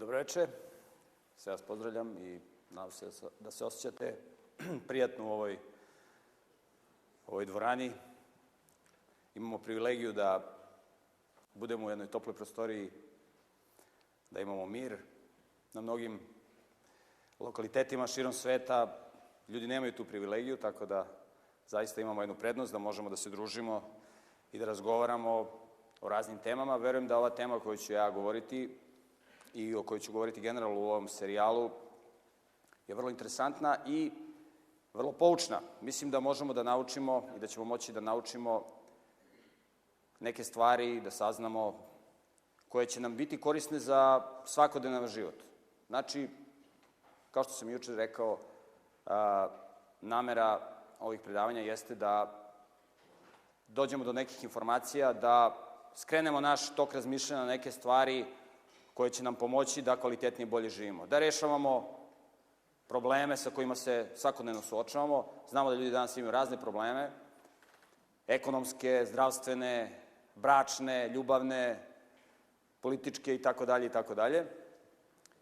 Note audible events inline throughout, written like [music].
Dobro večer, sve vas pozdravljam i nadam se da se osjećate prijatno u ovoj, ovoj dvorani. Imamo privilegiju da budemo u jednoj toploj prostoriji, da imamo mir. Na mnogim lokalitetima širom sveta ljudi nemaju tu privilegiju, tako da zaista imamo jednu prednost da možemo da se družimo i da razgovaramo o raznim temama. Verujem da ova tema koju ću ja govoriti i o kojoj ću govoriti generalno u ovom serijalu je vrlo interesantna i vrlo poučna. Mislim da možemo da naučimo i da ćemo moći da naučimo neke stvari, da saznamo koje će nam biti korisne za svakodnevan život. Znači, kao što sam juče rekao, namera ovih predavanja jeste da dođemo do nekih informacija, da skrenemo naš tok razmišljanja na neke stvari koje će nam pomoći da kvalitetnije bolje živimo. Da rešavamo probleme sa kojima se svakodnevno suočavamo. Znamo da ljudi danas imaju razne probleme, ekonomske, zdravstvene, bračne, ljubavne, političke i tako dalje i tako dalje.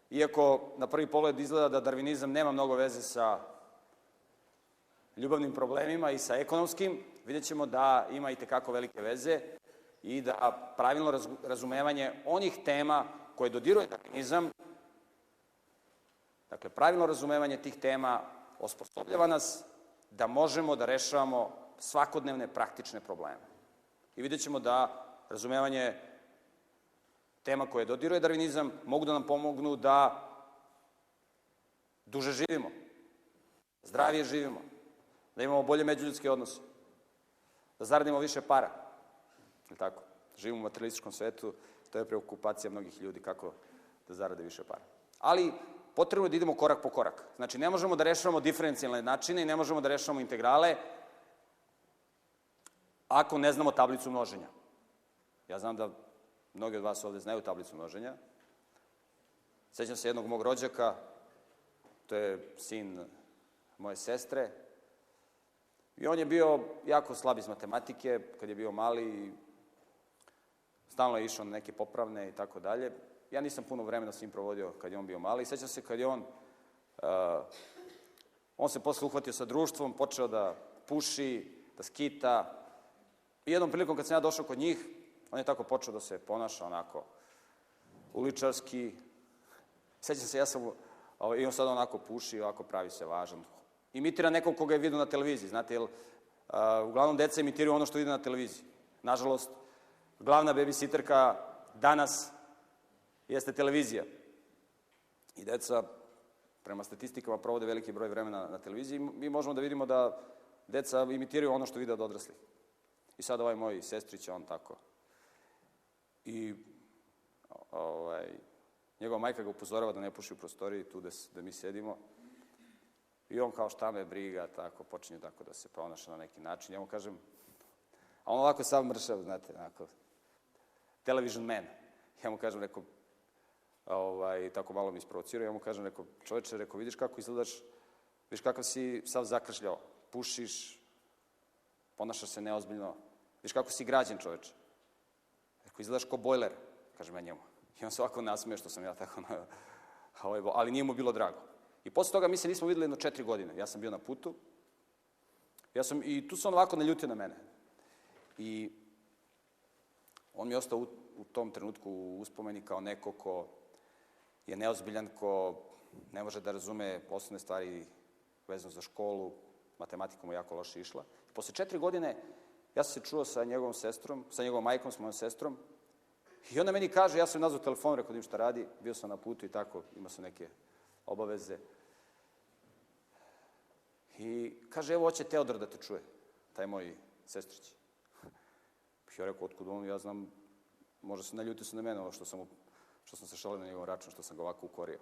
Iako na prvi pogled izgleda da darvinizam nema mnogo veze sa ljubavnim problemima i sa ekonomskim, vidjet ćemo da ima i tekako velike veze i da pravilno razumevanje onih tema koje dodiruje darvinizam, dakle, pravilno razumevanje tih tema osposobljava nas da možemo da rešavamo svakodnevne praktične probleme. I vidjet ćemo da razumevanje tema koje dodiruje darvinizam mogu da nam pomognu da duže živimo, zdravije živimo, da imamo bolje međuljudske odnose, da zaradimo više para. Je tako? Živimo u materialističkom svetu, to je preokupacija mnogih ljudi kako da zarade više para. Ali potrebno je da idemo korak po korak. Znači, ne možemo da rešavamo diferencijalne načine i ne možemo da rešavamo integrale ako ne znamo tablicu množenja. Ja znam da mnogi od vas ovde znaju tablicu množenja. Sećam se jednog mog rođaka, to je sin moje sestre, i on je bio jako slab iz matematike kad je bio mali, stalno je išao na neke popravne i tako dalje. Ja nisam puno vremena s njim provodio kad je on bio mali. Sećam se kad je on, uh, on se posle uhvatio sa društvom, počeo da puši, da skita. I jednom prilikom kad sam ja došao kod njih, on je tako počeo da se ponaša onako uličarski. Sećam se, ja sam, i on sad onako puši, ovako pravi se važan. Imitira nekog koga je vidio na televiziji, znate, jer uh, uglavnom deca imitiraju ono što vide na televiziji. Nažalost, glavna babysitterka danas jeste televizija. I deca, prema statistikama, provode veliki broj vremena na televiziji. Mi možemo da vidimo da deca imitiraju ono što vide od odraslih. I sad ovaj moj sestrić, on tako. I ovaj, njegova majka ga upozorava da ne puši u prostoriji tu da, da mi sedimo. I on kao šta me briga, tako, počinje tako da se ponaša na neki način. Ja mu kažem, a on ovako sam mršav, znate, onako, television man. Ja mu kažem, rekao, ovaj, tako malo mi isprovocirao, ja mu kažem, rekao, čoveče, rekao, vidiš kako izgledaš, vidiš kakav si sav zakršljao, pušiš, ponašaš se neozbiljno, vidiš kako si građen čoveče. Rekao, izgledaš ko bojler, kažem ja njemu. I on se ovako nasmeje što sam ja tako na... [laughs] Ovaj, ali nije mu bilo drago. I posle toga mi se nismo videli jedno četiri godine. Ja sam bio na putu. Ja sam, I tu se on ovako naljutio na mene. I On mi je ostao u, u tom trenutku u uspomeni kao neko ko je neozbiljan, ko ne može da razume osnovne stvari vezano za školu, matematika mu jako loše išla. Posle četiri godine ja sam se čuo sa njegovom sestrom, sa njegovom majkom, s mojom sestrom, i ona meni kaže, ja sam nazvao telefon, rekao da im šta radi, bio sam na putu i tako, ima sam neke obaveze. I kaže, evo, hoće Teodor da te čuje, taj moj sestrić. [laughs] Ja rekao, otkud on, ja znam, možda se naljutio se na mene ovo što sam, što sam se šalio na njegov račun, što sam ga ovako ukorio.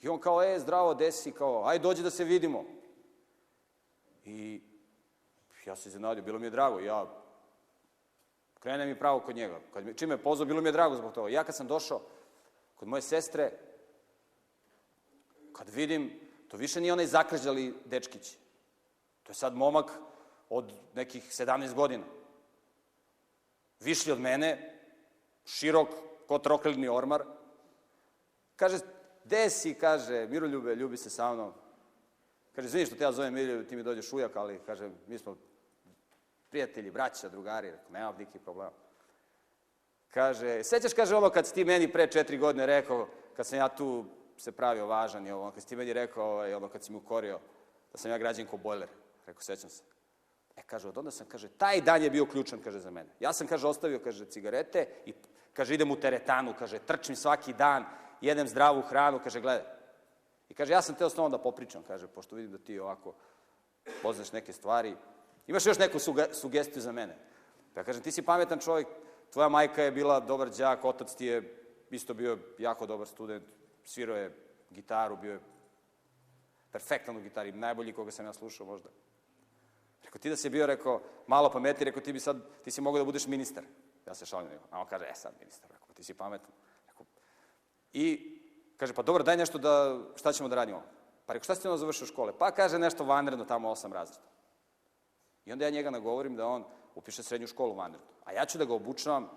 I on kao, e, zdravo, desi, kao, aj dođi da se vidimo. I ja se iznenadio, bilo mi je drago, ja krenem i pravo kod njega. Kad mi, čim me pozvao, bilo mi je drago zbog toga. Ja kad sam došao kod moje sestre, kad vidim, to više nije onaj zakržali dečkić. To je sad momak od nekih 17 godina višlji od mene, širok, ko troklidni ormar, Kaže, gde si, kaže, Miroljube, ljubi se sa mnom. Kaže, izvini što te ja zovem Miroljube, ti mi dođeš ujak, ali, kaže, mi smo prijatelji, braća, drugari, nema nikakvih problema. Kaže, sećaš, kaže, ono kad si ti meni pre četiri godine rekao, kad sam ja tu se pravio važan i ovo, kad si ti meni rekao, ovaj, ono, kad si mi ukorio, da sam ja građan ko bojler. Rekao, sećam se. E, kaže, od onda sam, kaže, taj dan je bio ključan, kaže, za mene. Ja sam, kaže, ostavio, kaže, cigarete i, kaže, idem u teretanu, kaže, trčim svaki dan, jedem zdravu hranu, kaže, gledaj. I kaže, ja sam teo s tobom da popričam, kaže, pošto vidim da ti ovako poznaš neke stvari. Imaš još neku suge, sugestiju za mene? Pa ja kažem, ti si pametan čovjek, tvoja majka je bila dobar đak, otac ti je isto bio jako dobar student, svirao je gitaru, bio je perfektan u gitari, najbolji koga sam ja slušao možda. Rekao, ti da si bio, rekao, malo pameti, rekao, ti bi sad, ti si mogao da budeš ministar. Ja se šalim, a on kaže, e sad ministar, rekao, ti si pametan. Rekao, I kaže, pa dobro, daj nešto da, šta ćemo da radimo? Pa rekao, šta si ti ono završio škole? Pa kaže nešto vanredno, tamo osam razreda. I onda ja njega nagovorim da on upiše srednju školu vanredno. A ja ću da ga obučavam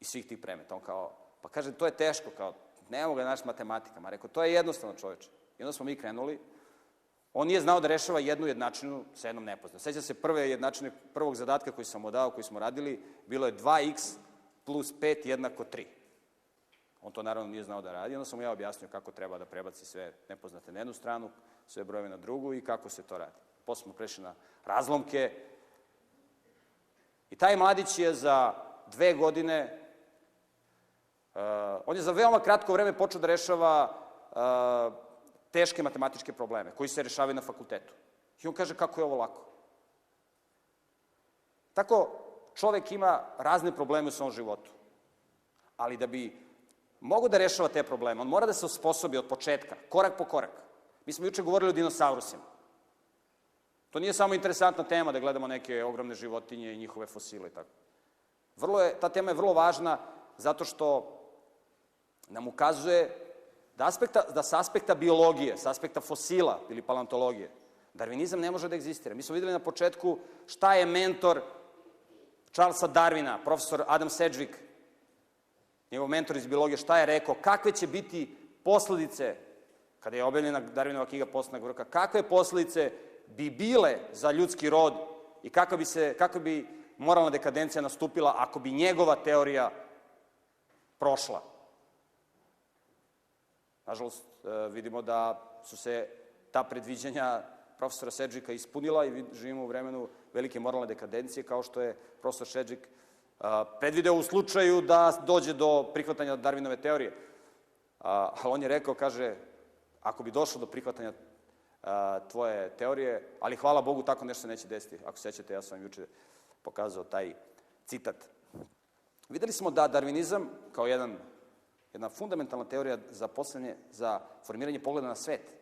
iz svih tih premeta. On kao, pa kaže, to je teško, kao, nemamo ga naš matematikama. Rekao, to je jednostavno čoveče. I onda smo mi krenuli. On nije znao da rešava jednu jednačinu sa jednom nepoznatom. Seća se prve jednačine, prvog zadatka koji sam mu dao, koji smo radili, bilo je 2x plus 5 jednako 3. On to naravno nije znao da radi, onda sam mu ja objasnio kako treba da prebaci sve nepoznate na jednu stranu, sve brojeve na drugu i kako se to radi. Posle smo prešli na razlomke. I taj mladić je za dve godine Uh, on je za veoma kratko vreme počeo da rešava uh, teške matematičke probleme, koji se rešavaju na fakultetu. I on kaže kako je ovo lako. Tako, čovek ima razne probleme u svom životu. Ali da bi mogo da rešava te probleme, on mora da se osposobi od početka, korak po korak. Mi smo juče govorili o dinosaurusima. To nije samo interesantna tema da gledamo neke ogromne životinje i njihove fosile i tako. Vrlo je, ta tema je vrlo važna zato što nam ukazuje da, aspekta, da sa aspekta biologije, sa aspekta fosila ili paleontologije, darvinizam ne može da egzistira. Mi smo videli na početku šta je mentor Charlesa Darwina, profesor Adam Sedgwick, njegov mentor iz biologije, šta je rekao, kakve će biti posledice, kada je objavljena Darwinova knjiga Posledna vrka, kakve posledice bi bile za ljudski rod i kako bi, se, kako bi moralna dekadencija nastupila ako bi njegova teorija prošla. Nažalost, e, vidimo da su se ta predviđanja profesora Sedžika ispunila i živimo u vremenu velike moralne dekadencije, kao što je profesor Sedžik e, predvideo u slučaju da dođe do prihvatanja Darwinove teorije. Ali on je rekao, kaže, ako bi došlo do prihvatanja tvoje teorije, ali hvala Bogu, tako nešto neće desiti. Ako sećate, ja sam vam juče pokazao taj citat. Videli smo da darvinizam, kao jedan jedna fundamentalna teorija za poslednje, za formiranje pogleda na svet,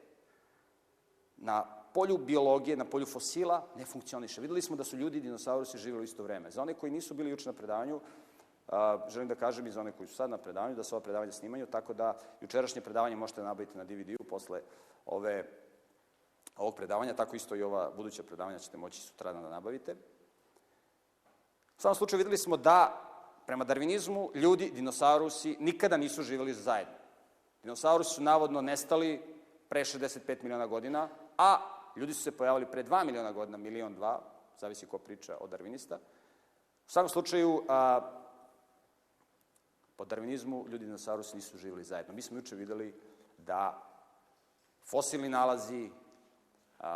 na polju biologije, na polju fosila, ne funkcioniše. Videli smo da su ljudi i dinosaurusi živjeli u isto vreme. Za one koji nisu bili juče na predavanju, a, želim da kažem i za one koji su sad na predavanju, da se ova predavanja snimaju, tako da jučerašnje predavanje možete nabaviti na DVD-u posle ove, ovog predavanja, tako isto i ova buduća predavanja ćete moći sutra da nabavite. U svakom slučaju videli smo da Prema darvinizmu, ljudi, dinosaurusi, nikada nisu živjeli zajedno. Dinosaurusi su navodno nestali pre 65 miliona godina, a ljudi su se pojavili pre 2 miliona godina, milion, dva, zavisi ko priča od darvinista. U svakom slučaju, a, po darvinizmu, ljudi dinosaurusi nisu živjeli zajedno. Mi smo juče videli da fosilni nalazi,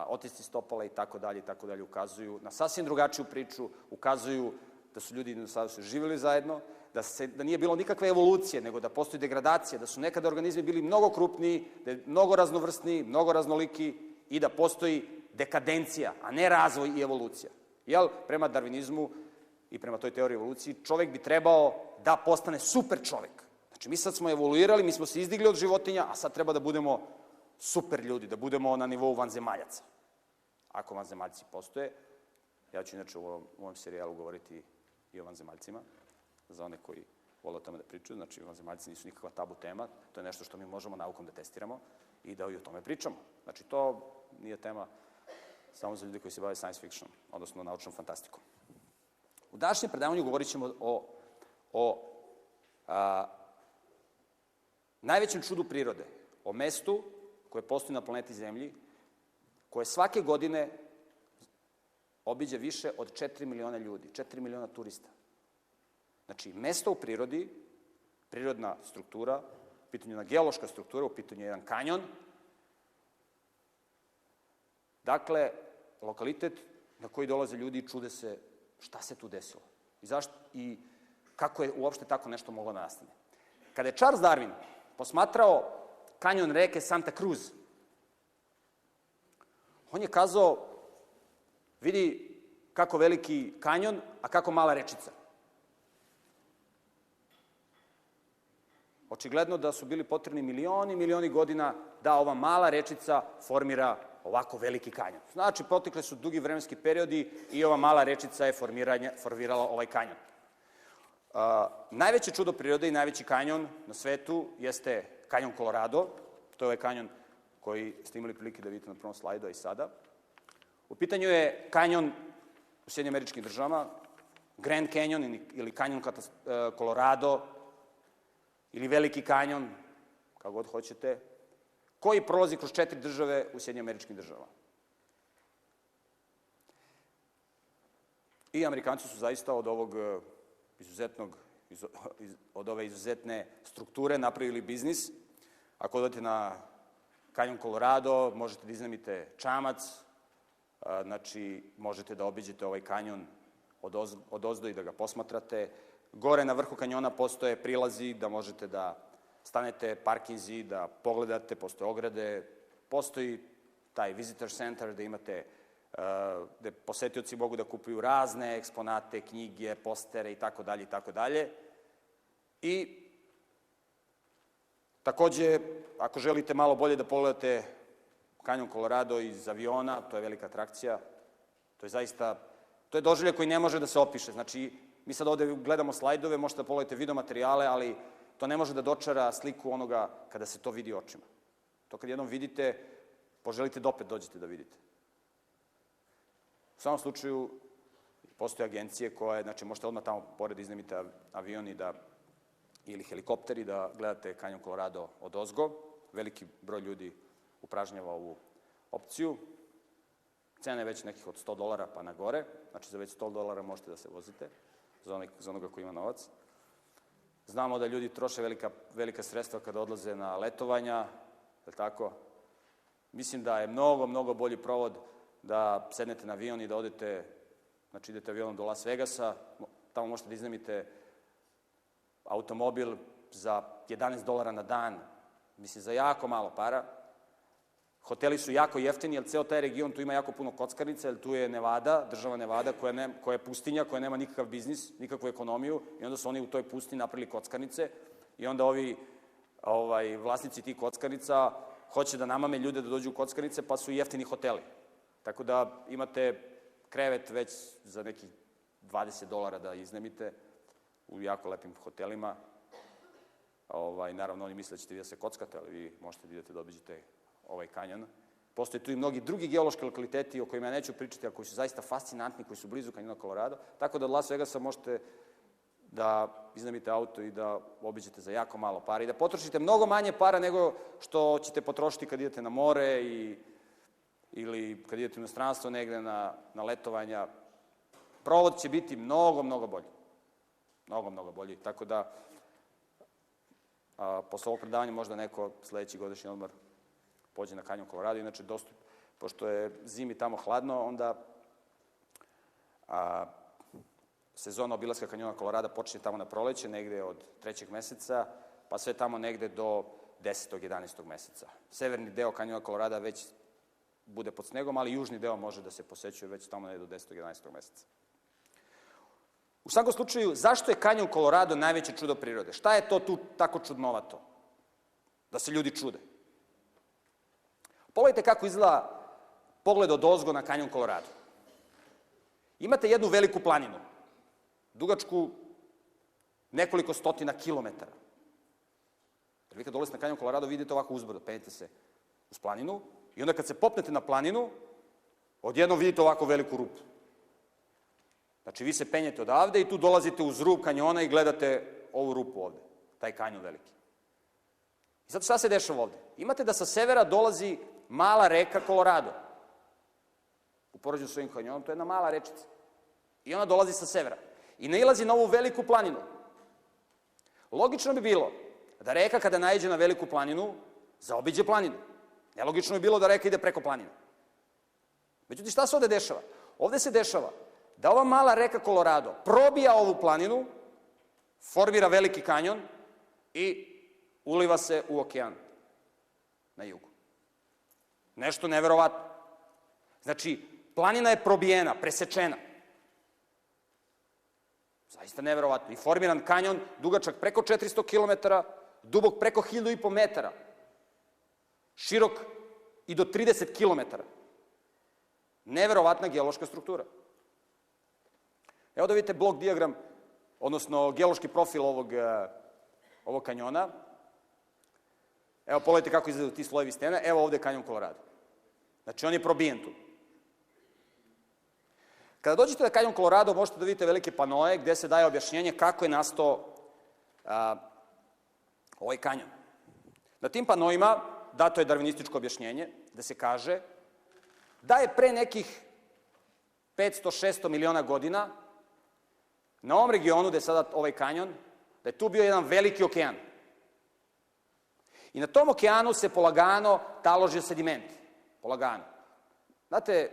otisci stopala i tako dalje i tako dalje ukazuju na sasvim drugačiju priču, ukazuju da su ljudi i dinosaurusi živjeli zajedno, da, se, da nije bilo nikakve evolucije, nego da postoji degradacija, da su nekada organizmi bili mnogo krupniji, da je mnogo raznovrsniji, mnogo raznoliki i da postoji dekadencija, a ne razvoj i evolucija. Jel, prema darvinizmu i prema toj teoriji evoluciji, čovek bi trebao da postane super čovek. Znači, mi sad smo evoluirali, mi smo se izdigli od životinja, a sad treba da budemo super ljudi, da budemo na nivou vanzemaljaca. Ako vanzemaljci postoje, ja ću inače u ovom, u ovom serijalu govoriti i o vanzemaljcima, za one koji vole o tome da pričaju. Znači, vanzemaljci nisu nikakva tabu tema, to je nešto što mi možemo naukom da testiramo i da i o tome pričamo. Znači, to nije tema samo za ljudi koji se bave science fiction, odnosno naučnom fantastikom. U današnjem predavanju govorit ćemo o, o a, najvećem čudu prirode, o mestu koje postoji na planeti Zemlji, koje svake godine obiđe više od 4 miliona ljudi, 4 miliona turista. Znači, mesto u prirodi, prirodna struktura, u pitanju jedna geološka struktura, u pitanju jedan kanjon. Dakle, lokalitet na koji dolaze ljudi i čude se šta se tu desilo. I, zašto, i kako je uopšte tako nešto moglo da nastane. Kada je Charles Darwin posmatrao kanjon reke Santa Cruz, on je kazao, vidi kako veliki kanjon, a kako mala rečica. Očigledno da su bili potrebni milioni, milioni godina da ova mala rečica formira ovako veliki kanjon. Znači, potekle su dugi vremenski periodi i ova mala rečica je formirala ovaj kanjon. Uh, najveće čudo prirode i najveći kanjon na svetu jeste kanjon Colorado. To je kanjon koji ste imali prilike da vidite na prvom slajdu i sada. U pitanju je kanjon u Sjedinjim američkim državama, Grand Canyon ili kanjon Colorado, ili Veliki kanjon, kako god hoćete, koji prolazi kroz četiri države u Sjedinjim američkim državama. I Amerikanci su zaista od ovog e, izuzetnog, od ove izuzetne strukture napravili biznis. Ako odete na kanjon Colorado, možete da iznamite čamac, znači možete da obiđete ovaj kanjon od, oz, od ozdo i da ga posmatrate. Gore na vrhu kanjona postoje prilazi da možete da stanete, parkinzi, da pogledate, postoje ograde, postoji taj visitor center da imate gde posetioci mogu da kupuju razne eksponate, knjige, postere i tako dalje i tako dalje. I takođe, ako želite malo bolje da pogledate kanjon Colorado iz aviona, to je velika atrakcija, to je zaista, to je doživlje koji ne može da se opiše. Znači, mi sad ovde gledamo slajdove, možete da pogledate video materijale, ali to ne može da dočara sliku onoga kada se to vidi očima. To kad jednom vidite, poželite da opet dođete da vidite. U samom slučaju, postoje agencije koje, znači možete odmah tamo pored iznemite avion i da, ili helikopteri da gledate kanjon Colorado od ozgo. Veliki broj ljudi upražnjava ovu opciju. Cena je već nekih od 100 dolara pa na gore, znači za već 100 dolara možete da se vozite, za, onog, za onoga ko ima novac. Znamo da ljudi troše velika, velika sredstva kada odlaze na letovanja, je li tako? Mislim da je mnogo, mnogo bolji provod da sednete na avion i da odete, znači idete avionom do Las Vegasa, tamo možete da iznamite automobil za 11 dolara na dan, mislim za jako malo para. Hoteli su jako jeftini, jer ceo taj region tu ima jako puno kockarnica, jer tu je Nevada, država Nevada, koja, ne, koja je pustinja, koja nema nikakav biznis, nikakvu ekonomiju, i onda su oni u toj pustinji napravili kockarnice, i onda ovi ovaj, vlasnici tih kockarnica hoće da namame ljude da dođu u kockarnice, pa su jeftini hoteli. Tako da imate krevet već za neki 20 dolara da iznemite u jako lepim hotelima. Ovaj, naravno, oni misle da ćete vi da se kockate, ali vi možete da idete da obiđete ovaj kanjon. Postoje tu i mnogi drugi geološki lokaliteti o kojima ja neću pričati, a koji su zaista fascinantni, koji su blizu kanjona Colorado. Tako da od Las Vegasa možete da iznamite auto i da obiđete za jako malo para i da potrošite mnogo manje para nego što ćete potrošiti kad idete na more i ili kad idete u inostranstvo negde na, na letovanja, provod će biti mnogo, mnogo bolji. Mnogo, mnogo bolji. Tako da, a, posle ovog predavanja možda neko sledeći godišnji odmor pođe na kanjon Colorado, inače dostup, pošto je zimi tamo hladno, onda a, sezona obilaska kanjona Colorado počinje tamo na proleće, negde od trećeg meseca, pa sve tamo negde do 10. 11. meseca. Severni deo kanjona Colorado već bude pod snegom, ali južni deo može da se posećuje već tamo ne do 10. 11. meseca. U svakom slučaju, zašto je kanjon Colorado najveće čudo prirode? Šta je to tu tako čudnovato? Da se ljudi čude. Pogledajte kako izgleda pogled od ozgo na kanjon Colorado. Imate jednu veliku planinu, dugačku nekoliko stotina kilometara. Jer vi kad dolazite na kanjon Colorado vidite ovako uzbrdo, penjete se uz planinu I onda kad se popnete na planinu, odjedno vidite ovako veliku rupu. Znači, vi se penjete odavde i tu dolazite uz rub kanjona i gledate ovu rupu ovde, taj kanjon veliki. I sad šta se dešava ovde? Imate da sa severa dolazi mala reka Colorado. U poređenju s ovim kanjonom, to je jedna mala rečica. I ona dolazi sa severa. I nailazi na ovu veliku planinu. Logično bi bilo da reka kada najde na veliku planinu, zaobiđe planinu. Nelogično bi bilo da reka ide preko planine. Međutim, šta se ovde dešava? Ovde se dešava da ova mala reka Colorado probija ovu planinu, formira veliki kanjon i uliva se u okean na jugu. Nešto neverovatno. Znači, planina je probijena, presečena. Zaista neverovatno. I formiran kanjon, dugačak preko 400 km, dubok preko 1500 metara, širok i do 30 km. Neverovatna geološka struktura. Evo da vidite blok diagram, odnosno geološki profil ovog, eh, ovog kanjona. Evo, pogledajte kako izgledaju ti slojevi stena. Evo ovde je kanjon Colorado. Znači, on je probijen tu. Kada dođete na kanjon Colorado, možete da vidite velike panoje gde se daje objašnjenje kako je nastao a, ovaj kanjon. Na tim panojima dato je darvinističko objašnjenje, da se kaže da je pre nekih 500-600 miliona godina na ovom regionu, gde je sada ovaj kanjon, da je tu bio jedan veliki okean. I na tom okeanu se polagano taložio sediment. Polagano. Znate,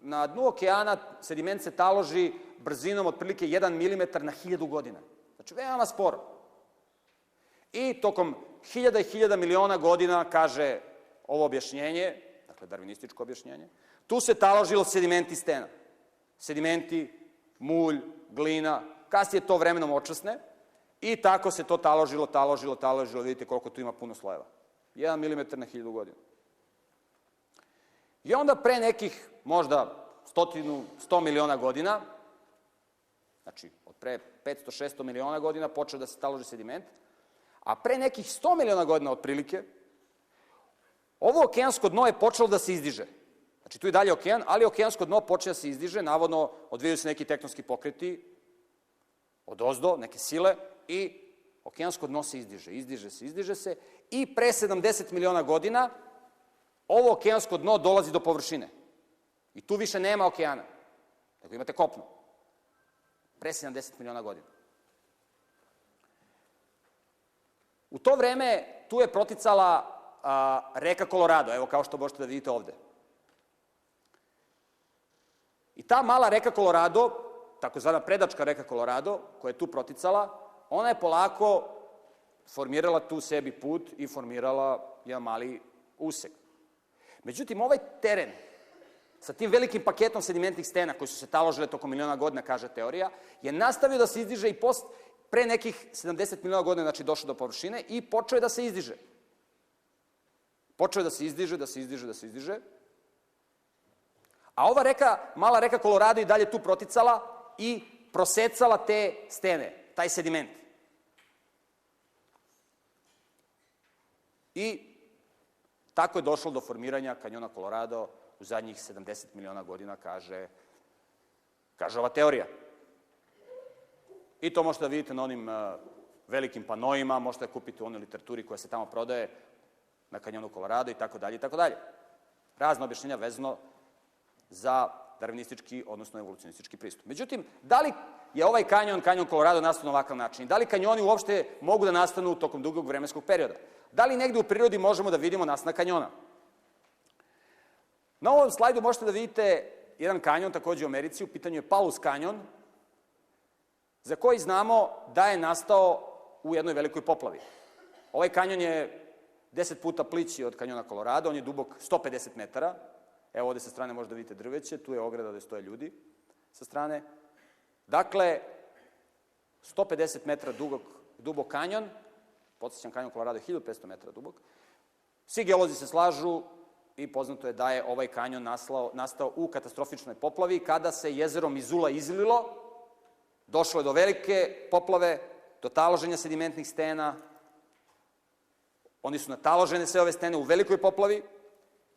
na dnu okeana sediment se taloži brzinom otprilike 1 mm na 1000 godina. Znači, veoma sporo. I tokom hiljada i hiljada miliona godina, kaže ovo objašnjenje, dakle, darvinističko objašnjenje, tu se taložilo sedimenti stena. Sedimenti, mulj, glina, kasnije to vremenom očasne, i tako se to taložilo, taložilo, taložilo, vidite koliko tu ima puno slojeva. 1 mm na 1000 godina. I onda pre nekih, možda stotinu, 100 miliona godina, znači od pre 500-600 miliona godina počeo da se taloži sediment, a pre nekih 100 miliona godina otprilike, ovo okeansko dno je počelo da se izdiže. Znači tu je dalje okean, ali okeansko dno počeo da se izdiže, navodno odvijaju se neki tektonski pokreti od ozdo, neke sile, i okeansko dno se izdiže, izdiže se, izdiže se i pre 70 miliona godina ovo okeansko dno dolazi do površine. I tu više nema okeana, nego imate kopno. Pre 70 miliona godina. U to vreme tu je proticala a, reka Colorado, evo kao što možete da vidite ovde. I ta mala reka Colorado, takozvana predačka reka Colorado, koja je tu proticala, ona je polako formirala tu sebi put i formirala jedan mali usek. Međutim, ovaj teren sa tim velikim paketom sedimentnih stena koji su se taložile tokom miliona godina, kaže teorija, je nastavio da se izdiže i post, pre nekih 70 miliona godina, znači došao do površine i počeo je da se izdiže. Počeo je da se izdiže, da se izdiže, da se izdiže. A ova reka, mala reka Colorado i dalje tu proticala i prosecala te stene, taj sediment. I tako je došlo do formiranja kanjona Colorado u zadnjih 70 miliona godina, kaže, kaže ova teorija. I to možete da vidite na onim uh, velikim panojima, možete da kupite u onoj literaturi koja se tamo prodaje na kanjonu Colorado i tako dalje i tako dalje. Razno objašnjenja vezano za darwinistički, odnosno evolucionistički pristup. Međutim, da li je ovaj kanjon, kanjon Colorado, nastao na ovakav način? Da li kanjoni uopšte mogu da nastanu tokom dugog vremenskog perioda? Da li negde u prirodi možemo da vidimo nastanak kanjona? Na ovom slajdu možete da vidite jedan kanjon, takođe u Americi, u pitanju je Paulus kanjon, za koji znamo da je nastao u jednoj velikoj poplavi. Ovaj kanjon je 10 puta plići od kanjona Colorado, on je dubok 150 metara, Evo ovde sa strane možda vidite drveće, tu je ograda gde stoje ljudi sa strane. Dakle, 150 metara dugog, dubok kanjon, podsjećam kanjon Colorado je 1500 metara dubog. Svi geolozi se slažu i poznato je da je ovaj kanjon naslao, nastao u katastrofičnoj poplavi kada se jezero Mizula izlilo, došlo je do velike poplave, do taloženja sedimentnih stena, oni su nataložene sve ove stene u velikoj poplavi,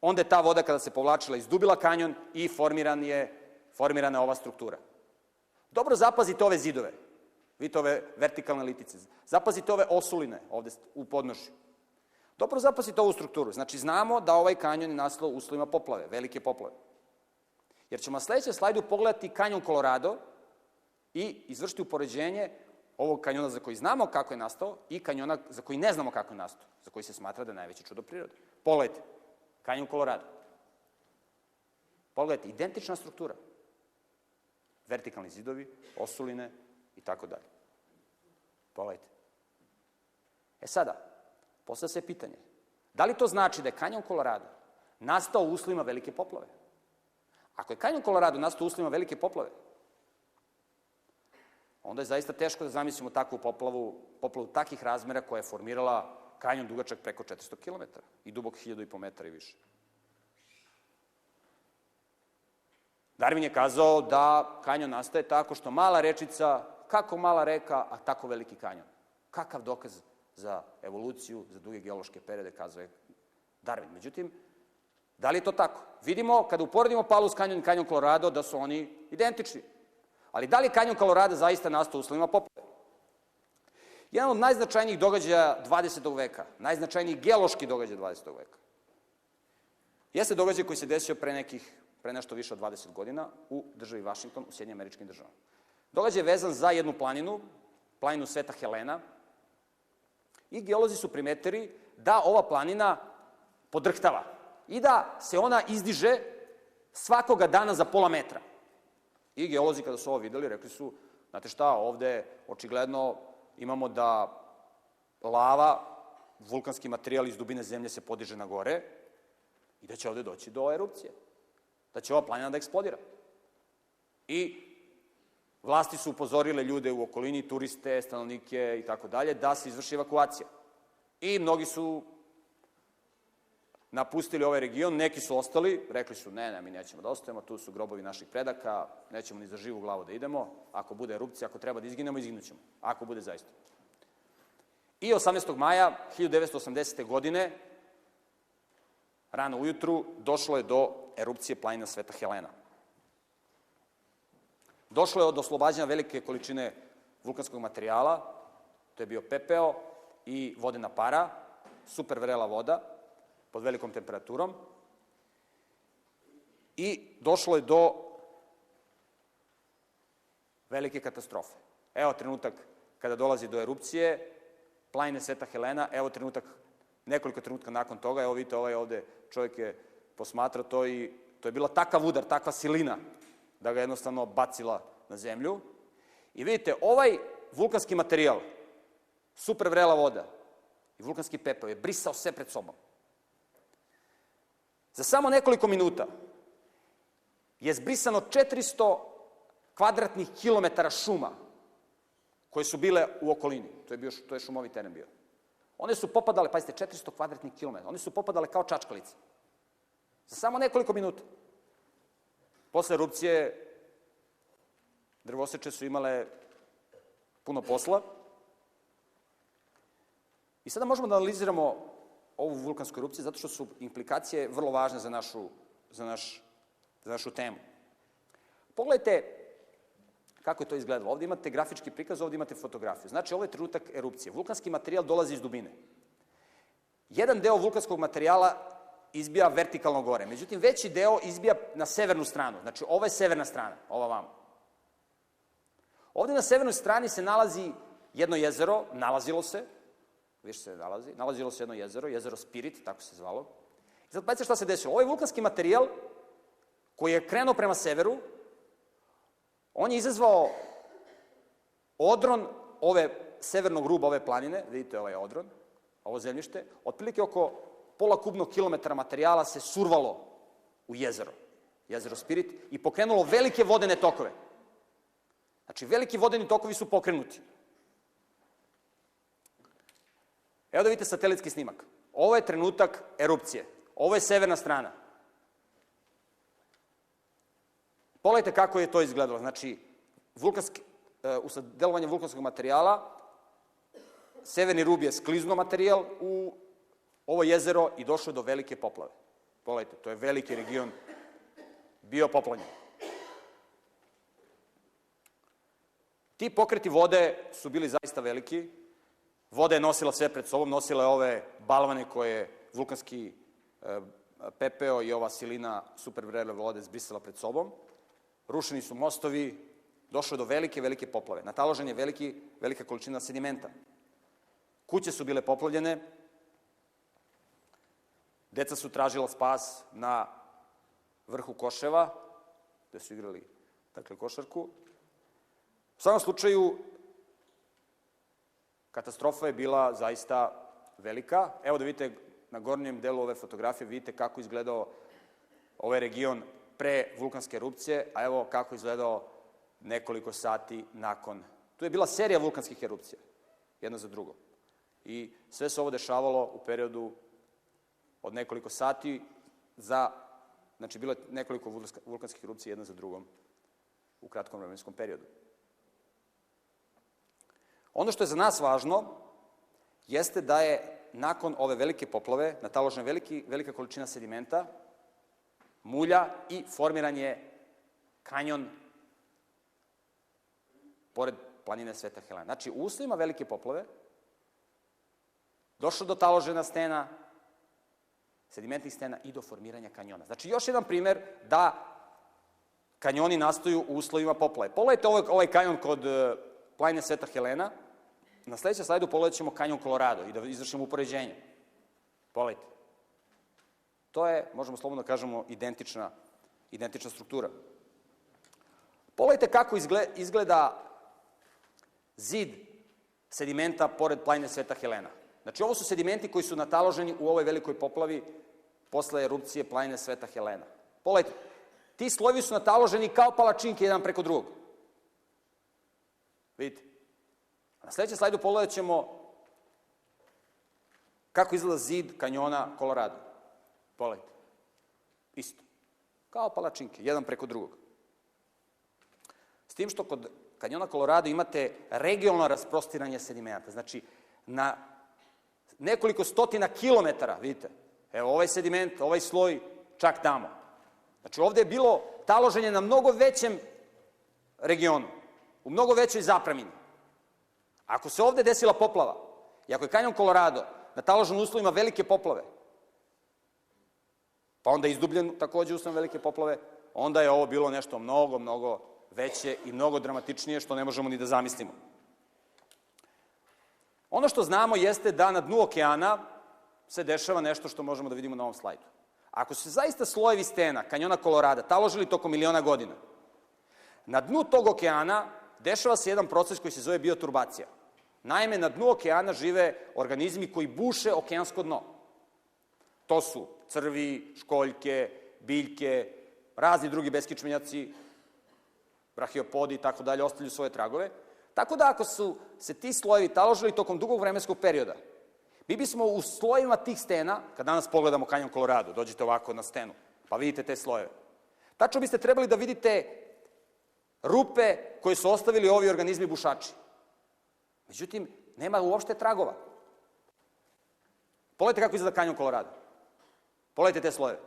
onda je ta voda kada se povlačila izdubila kanjon i formiran je, formirana je ova struktura. Dobro zapazite ove zidove. Vidite ove vertikalne litice. Zapazite ove osuline ovde u podnožju. Dobro zapasite ovu strukturu. Znači, znamo da ovaj kanjon je nastao u uslovima poplave, velike poplave. Jer ćemo na sledećem slajdu pogledati kanjon Colorado i izvršiti upoređenje ovog kanjona za koji znamo kako je nastao i kanjona za koji ne znamo kako je nastao, za koji se smatra da je najveće čudo prirode. Pogledajte, kanjon Colorado. Pogledajte, identična struktura. Vertikalni zidovi, osuline i tako dalje. Pogledajte. E sada, postavlja se pitanje, da li to znači da je kanjon Colorado nastao u uslovima velike poplave? Ako je kanjon Colorado nastao u uslovima velike poplave, onda je zaista teško da zamislimo takvu poplavu, poplavu takih razmera koja je formirala kanjon dugačak preko 400 km i dubok 1000 metara i više. Darwin je kazao da kanjon nastaje tako što mala rečica, kako mala reka, a tako veliki kanjon. Kakav dokaz za evoluciju, za duge geološke periode, kazao Darwin. Međutim, da li je to tako? Vidimo, kada uporedimo Palus kanjon i kanjon Colorado, da su oni identični. Ali da li kanjon Colorado zaista nastao u uslovima poplave? Jedan od najznačajnijih događaja 20. veka, najznačajnijih geološki događaja 20. veka, jeste događaj koji se desio pre nekih, pre nešto više od 20 godina u državi Vašington, u Sjedinjim američkim državama. Događaj je vezan za jednu planinu, planinu Sveta Helena, i geolozi su primetili da ova planina podrhtava i da se ona izdiže svakoga dana za pola metra. I geolozi kada su ovo videli, rekli su, znate šta, ovde očigledno imamo da lava, vulkanski materijal iz dubine zemlje se podiže na gore i da će ovde doći do erupcije. Da će ova planina da eksplodira. I vlasti su upozorile ljude u okolini, turiste, stanovnike i tako dalje, da se izvrši evakuacija. I mnogi su napustili ovaj region, neki su ostali, rekli su ne, ne, mi nećemo da ostajemo, tu su grobovi naših predaka, nećemo ni za živu glavu da idemo, ako bude erupcija, ako treba da izginemo, izginućemo, ako bude zaista. I 18. maja 1980. godine, rano ujutru, došlo je do erupcije planina Sveta Helena. Došlo je od oslobađanja velike količine vulkanskog materijala, to je bio pepeo i vodena para, super vrela voda, pod velikom temperaturom. I došlo je do velike katastrofe. Evo trenutak kada dolazi do erupcije, planine Sveta Helena, evo trenutak, nekoliko trenutka nakon toga, evo vidite ovaj ovde čovjek je posmatra to i to je bila takav udar, takva silina, da ga jednostavno bacila na zemlju. I vidite, ovaj vulkanski materijal, super vrela voda i vulkanski pepeo je brisao sve pred sobom. Za samo nekoliko minuta je zbrisano 400 kvadratnih kilometara šuma koje su bile u okolini. To je, bio, to je šumovi teren bio. One su popadale, pazite, 400 kvadratnih kilometara. One su popadale kao čačkalice. Za samo nekoliko minuta. Posle erupcije drvoseče su imale puno posla. I sada možemo da analiziramo ovu vulkansku erupciju zato što su implikacije vrlo važne za našu, za naš, za našu temu. Pogledajte kako je to izgledalo. Ovde imate grafički prikaz, ovde imate fotografiju. Znači, ovo je trenutak erupcije. Vulkanski materijal dolazi iz dubine. Jedan deo vulkanskog materijala izbija vertikalno gore. Međutim, veći deo izbija na severnu stranu. Znači, ovo je severna strana, ova vama. Ovde na severnoj strani se nalazi jedno jezero, nalazilo se, više se nalazi. Nalazilo se jedno jezero, jezero Spirit, tako se zvalo. I sad pazite šta se desilo. Ovaj vulkanski materijal koji je krenuo prema severu, on je izazvao odron ove severnog ruba ove planine, vidite ovaj odron, ovo zemljište, otprilike oko pola kubnog kilometara materijala se survalo u jezero, jezero Spirit, i pokrenulo velike vodene tokove. Znači, veliki vodeni tokovi su pokrenuti. Evo da vidite satelitski snimak. Ovo je trenutak erupcije. Ovo je severna strana. Pogledajte kako je to izgledalo. Znači, vulkanski, uh, usled delovanja vulkanskog materijala, severni rub je skliznuo materijal u ovo jezero i došlo do velike poplave. Pogledajte, to je veliki region bio poplanjen. Ti pokreti vode su bili zaista veliki, Voda je nosila sve pred sobom, nosila je ove balvane koje vulkanski e, pepeo i ova silina supervrele vode zbrisala pred sobom. Rušeni su mostovi, došlo do velike, velike poplave. Nataložen je veliki, velika količina sedimenta. Kuće su bile poplavljene, deca su tražila spas na vrhu Koševa, gde su igrali dakle, košarku. U svakom slučaju, katastrofa je bila zaista velika. Evo da vidite na gornjem delu ove fotografije, vidite kako izgledao ovaj region pre vulkanske erupcije, a evo kako izgledao nekoliko sati nakon. Tu je bila serija vulkanskih erupcija, jedna za drugom. I sve se ovo dešavalo u periodu od nekoliko sati za, znači bilo je nekoliko vulkanskih erupcija jedna za drugom u kratkom vremenskom periodu. Ono što je za nas važno jeste da je nakon ove velike poplave nataložena veliki, velika količina sedimenta, mulja i formiran je kanjon pored planine Sveta Helena. Znači, u uslovima velike poplave došlo do taložena stena, sedimentnih stena i do formiranja kanjona. Znači, još jedan primer da kanjoni nastaju u uslovima poplave. Pogledajte ovaj, ovaj kanjon kod uh, planine Sveta Helena. Na sledećem slajdu pogledat ćemo kanjon Colorado i da izvršimo upoređenje. Pogledajte. To je, možemo slobodno da kažemo, identična, identična struktura. Pogledajte kako izgleda zid sedimenta pored planine Sveta Helena. Znači, ovo su sedimenti koji su nataloženi u ovoj velikoj poplavi posle erupcije planine Sveta Helena. Pogledajte, ti slojevi su nataloženi kao palačinke jedan preko drugog. Vidite? Na sledećem slajdu pogledat ćemo kako izgleda zid kanjona Colorado. Pogledajte. Isto. Kao palačinke, jedan preko drugog. S tim što kod kanjona Colorado imate regionalno rasprostiranje sedimenta. Znači, na nekoliko stotina kilometara, vidite, evo ovaj sediment, ovaj sloj, čak tamo. Znači, ovde je bilo taloženje na mnogo većem regionu, u mnogo većoj zapremini. Ako se ovde desila poplava, i ako je kanjon Colorado na taloženim uslovima velike poplave, pa onda je izdubljen takođe uslovom velike poplave, onda je ovo bilo nešto mnogo, mnogo veće i mnogo dramatičnije, što ne možemo ni da zamislimo. Ono što znamo jeste da na dnu okeana se dešava nešto što možemo da vidimo na ovom slajdu. Ako su zaista slojevi stena kanjona Kolorada taložili tokom miliona godina, na dnu tog okeana dešava se jedan proces koji se zove bioturbacija. Naime, na dnu okeana žive organizmi koji buše okeansko dno. To su crvi, školjke, biljke, razni drugi beskičmenjaci, brahiopodi i tako dalje, ostavljaju svoje tragove. Tako da ako su se ti slojevi taložili tokom dugog vremenskog perioda, mi bismo u slojima tih stena, kad danas pogledamo kanjon Colorado, dođete ovako na stenu, pa vidite te slojeve. Tačno biste trebali da vidite rupe koje su ostavili ovi organizmi bušači. Međutim, nema uopšte tragova. Pogledajte kako izgleda kanjon Colorado. Pogledajte te slojeve.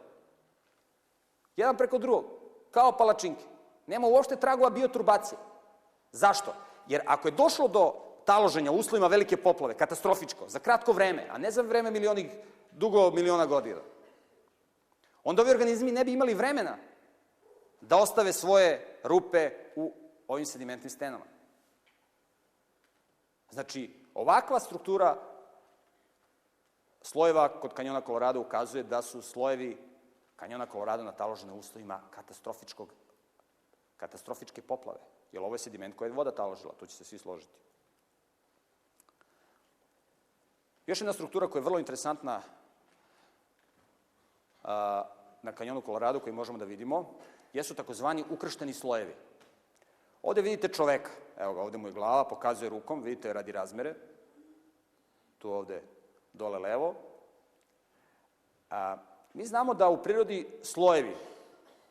Jedan preko drugog, kao palačinke. Nema uopšte tragova bioturbacije. Zašto? Jer ako je došlo do taloženja u uslovima velike poplave, katastrofičko, za kratko vreme, a ne za vreme milionih, dugo miliona godina, onda ovi organizmi ne bi imali vremena da ostave svoje rupe u ovim sedimentnim stenama. Znači, ovakva struktura slojeva kod kanjona Colorado ukazuje da su slojevi kanjona Colorado nataloženi u uslovima katastrofičkog katastrofičke poplave. Jer ovo je sediment koje je voda taložila, to će se svi složiti. Još jedna struktura koja je vrlo interesantna a, na kanjonu Colorado koji možemo da vidimo, jesu takozvani ukršteni slojevi. Ovde vidite čoveka, evo ga, ovde mu je glava, pokazuje rukom, vidite radi razmere, tu ovde dole levo. A, mi znamo da u prirodi slojevi,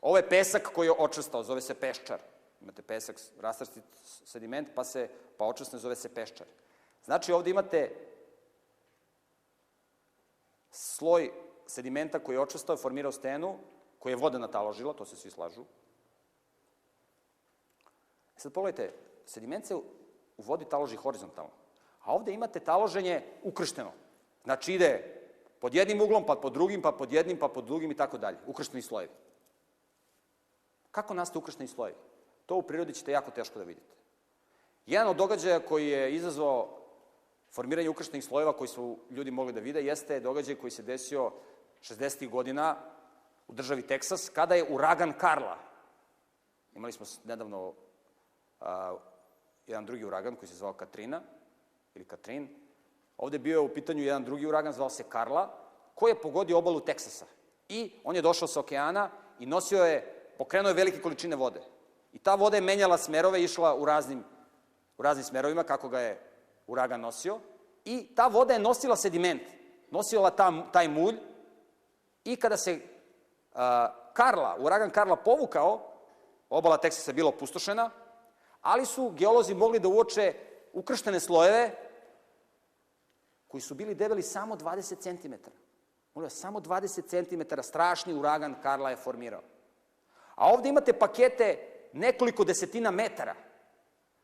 Ovo je pesak koji je očestao, zove se peščar. Imate pesak, rasrstit sediment, pa se pa očestne, zove se peščar. Znači, ovde imate sloj sedimenta koji je očestao, formirao stenu, koji je voda nataložila, to se svi slažu. Sad pogledajte, sediment se u vodi taloži horizontalno, A ovde imate taloženje ukršteno. Znači ide pod jednim uglom, pa pod drugim, pa pod jednim, pa pod drugim i tako dalje. Ukršteni slojevi. Kako nastaje ukršteni slojevi? To u prirodi ćete jako teško da vidite. Jedan od događaja koji je izazvao formiranje ukrštenih slojeva koji su ljudi mogli da vide jeste događaj koji se desio 60. godina u državi Teksas, kada je uragan Karla. Imali smo nedavno a, jedan drugi uragan koji se zvao Katrina, ili Katrin. Ovde je bio u pitanju jedan drugi uragan, zvao se Karla, koji je pogodio obalu Teksasa. I on je došao sa okeana i nosio je, pokrenuo je velike količine vode. I ta voda je menjala smerove, išla u raznim, u raznim smerovima, kako ga je uragan nosio. I ta voda je nosila sediment, nosila ta, taj mulj. I kada se uh, Karla, uragan Karla povukao, obala Teksasa je bila opustošena, ali su geolozi mogli da uoče ukrštene slojeve koji su bili debeli samo 20 cm. Molim samo 20 cm strašni uragan Karla je formirao. A ovde imate pakete nekoliko desetina metara.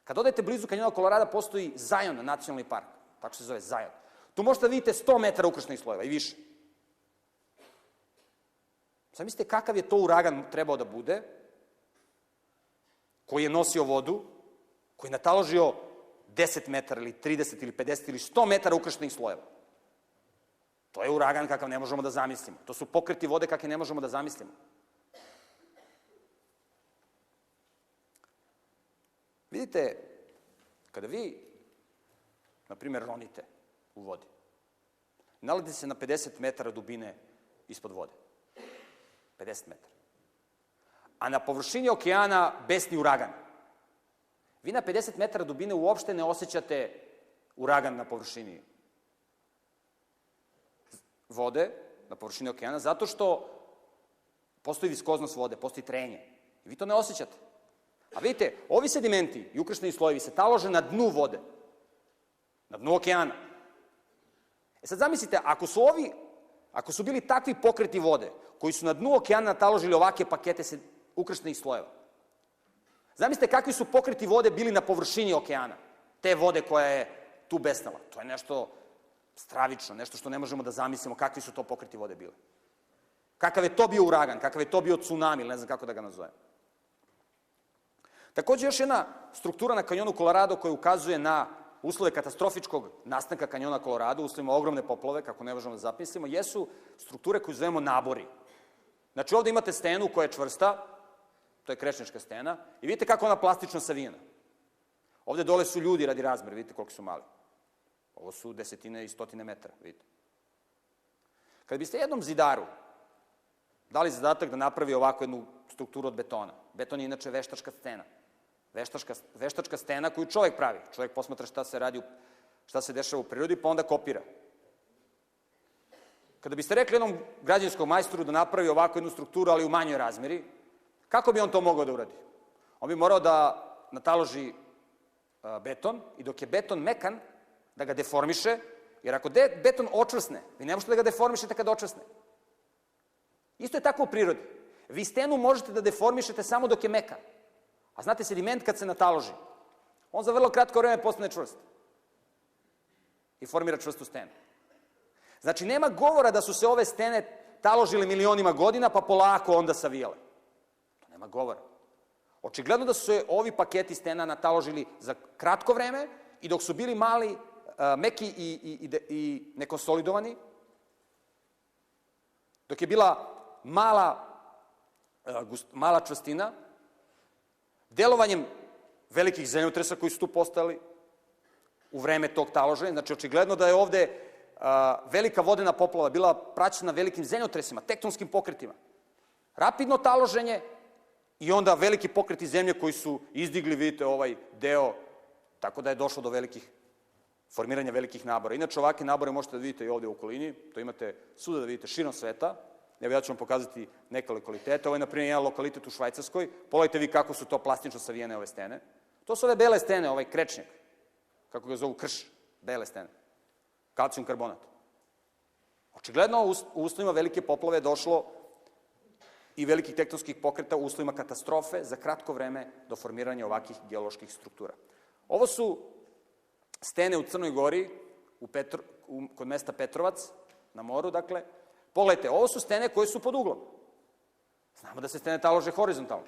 Kad odete blizu kanjona Kolorada, postoji Zion nacionalni park. Tako se zove Zion. Tu možete da vidite 100 metara ukrštenih slojeva i više. Sad mislite kakav je to uragan trebao da bude, koji je nosio vodu, koji je nataložio 10 metara ili 30 ili 50 ili 100 metara ukrštenih slojeva. To je uragan kakav ne možemo da zamislimo. To su pokreti vode kakve ne možemo da zamislimo. Vidite, kada vi, na primjer, ronite u vodi, nalazite se na 50 metara dubine ispod vode. 50 metara. A na površini okeana besni uragan. Vi na 50 metara dubine uopšte ne osjećate uragan na površini vode, na površini okeana, zato što postoji viskoznost vode, postoji trenje. I vi to ne osjećate. A vidite, ovi sedimenti i ukršteni slojevi se talože na dnu vode, na dnu okeana. E sad zamislite, ako su ovi, ako su bili takvi pokreti vode, koji su na dnu okeana taložili ovake pakete se, ukrštenih slojeva, zamislite kakvi su pokreti vode bili na površini okeana, te vode koja je tu besnala. To je nešto stravično, nešto što ne možemo da zamislimo kakvi su to pokreti vode bili. Kakav je to bio uragan, kakav je to bio tsunami, ne znam kako da ga nazovem. Takođe, još jedna struktura na kanjonu Colorado koja ukazuje na uslove katastrofičkog nastanka kanjona Colorado, uslovima ogromne poplove, kako ne možemo da zapislimo, jesu strukture koje zovemo nabori. Znači, ovde imate stenu koja je čvrsta, to je krečnička stena, i vidite kako ona plastično savijena. Ovde dole su ljudi radi razmera, vidite koliko su mali. Ovo su desetine i stotine metara, vidite. Kad biste jednom zidaru dali zadatak da napravi ovakvu jednu strukturu od betona, beton je inače veštačka stena, Veštačka, veštačka stena koju čovek pravi. Čovek posmatra šta se radi, šta se dešava u prirodi, pa onda kopira. Kada biste rekli jednom građanskom majstoru da napravi ovakvu jednu strukturu, ali u manjoj razmeri, kako bi on to mogao da uradi? On bi morao da nataloži beton i dok je beton mekan, da ga deformiše, jer ako de, beton očvrsne, vi ne možete da ga deformišete kada očvrsne. Isto je tako u prirodi. Vi stenu možete da deformišete samo dok je mekan. A znate, sediment kad se nataloži, on za vrlo kratko vreme postane čvrst. I formira čvrstu stenu. Znači, nema govora da su se ove stene taložile milionima godina, pa polako onda savijale. To nema govora. Očigledno da su se ovi paketi stena nataložili za kratko vreme i dok su bili mali, meki i, i, i, i nekonsolidovani, dok je bila mala, mala čvrstina, delovanjem velikih zemljotresa koji su tu postali u vreme tog taloženja, znači očigledno da je ovde a, velika vodena poplava bila praćena velikim zemljotresima, tektonskim pokretima. Rapidno taloženje i onda veliki pokreti zemlje koji su izdigli, vidite, ovaj deo, tako da je došlo do velikih formiranja velikih nabora. Inače, ovake nabore možete da vidite i ovde u okolini, to imate svuda da vidite širom sveta, Evo ja ću vam pokazati neke lokalitete. Ovo je, na primjer, jedan lokalitet u Švajcarskoj. Pogledajte vi kako su to plastično savijene ove stene. To su ove bele stene, ovaj krečnjak. Kako ga zovu, krš. Bele stene. Kalcijum karbonat. Očigledno u uslovima velike poplave je došlo i velikih tektonskih pokreta u uslovima katastrofe za kratko vreme do formiranja ovakih geoloških struktura. Ovo su stene u Crnoj Gori, u Petro, u, kod mesta Petrovac, na moru, dakle. Pogledajte, ovo su stene koje su pod uglom. Znamo da se stene talože horizontalno.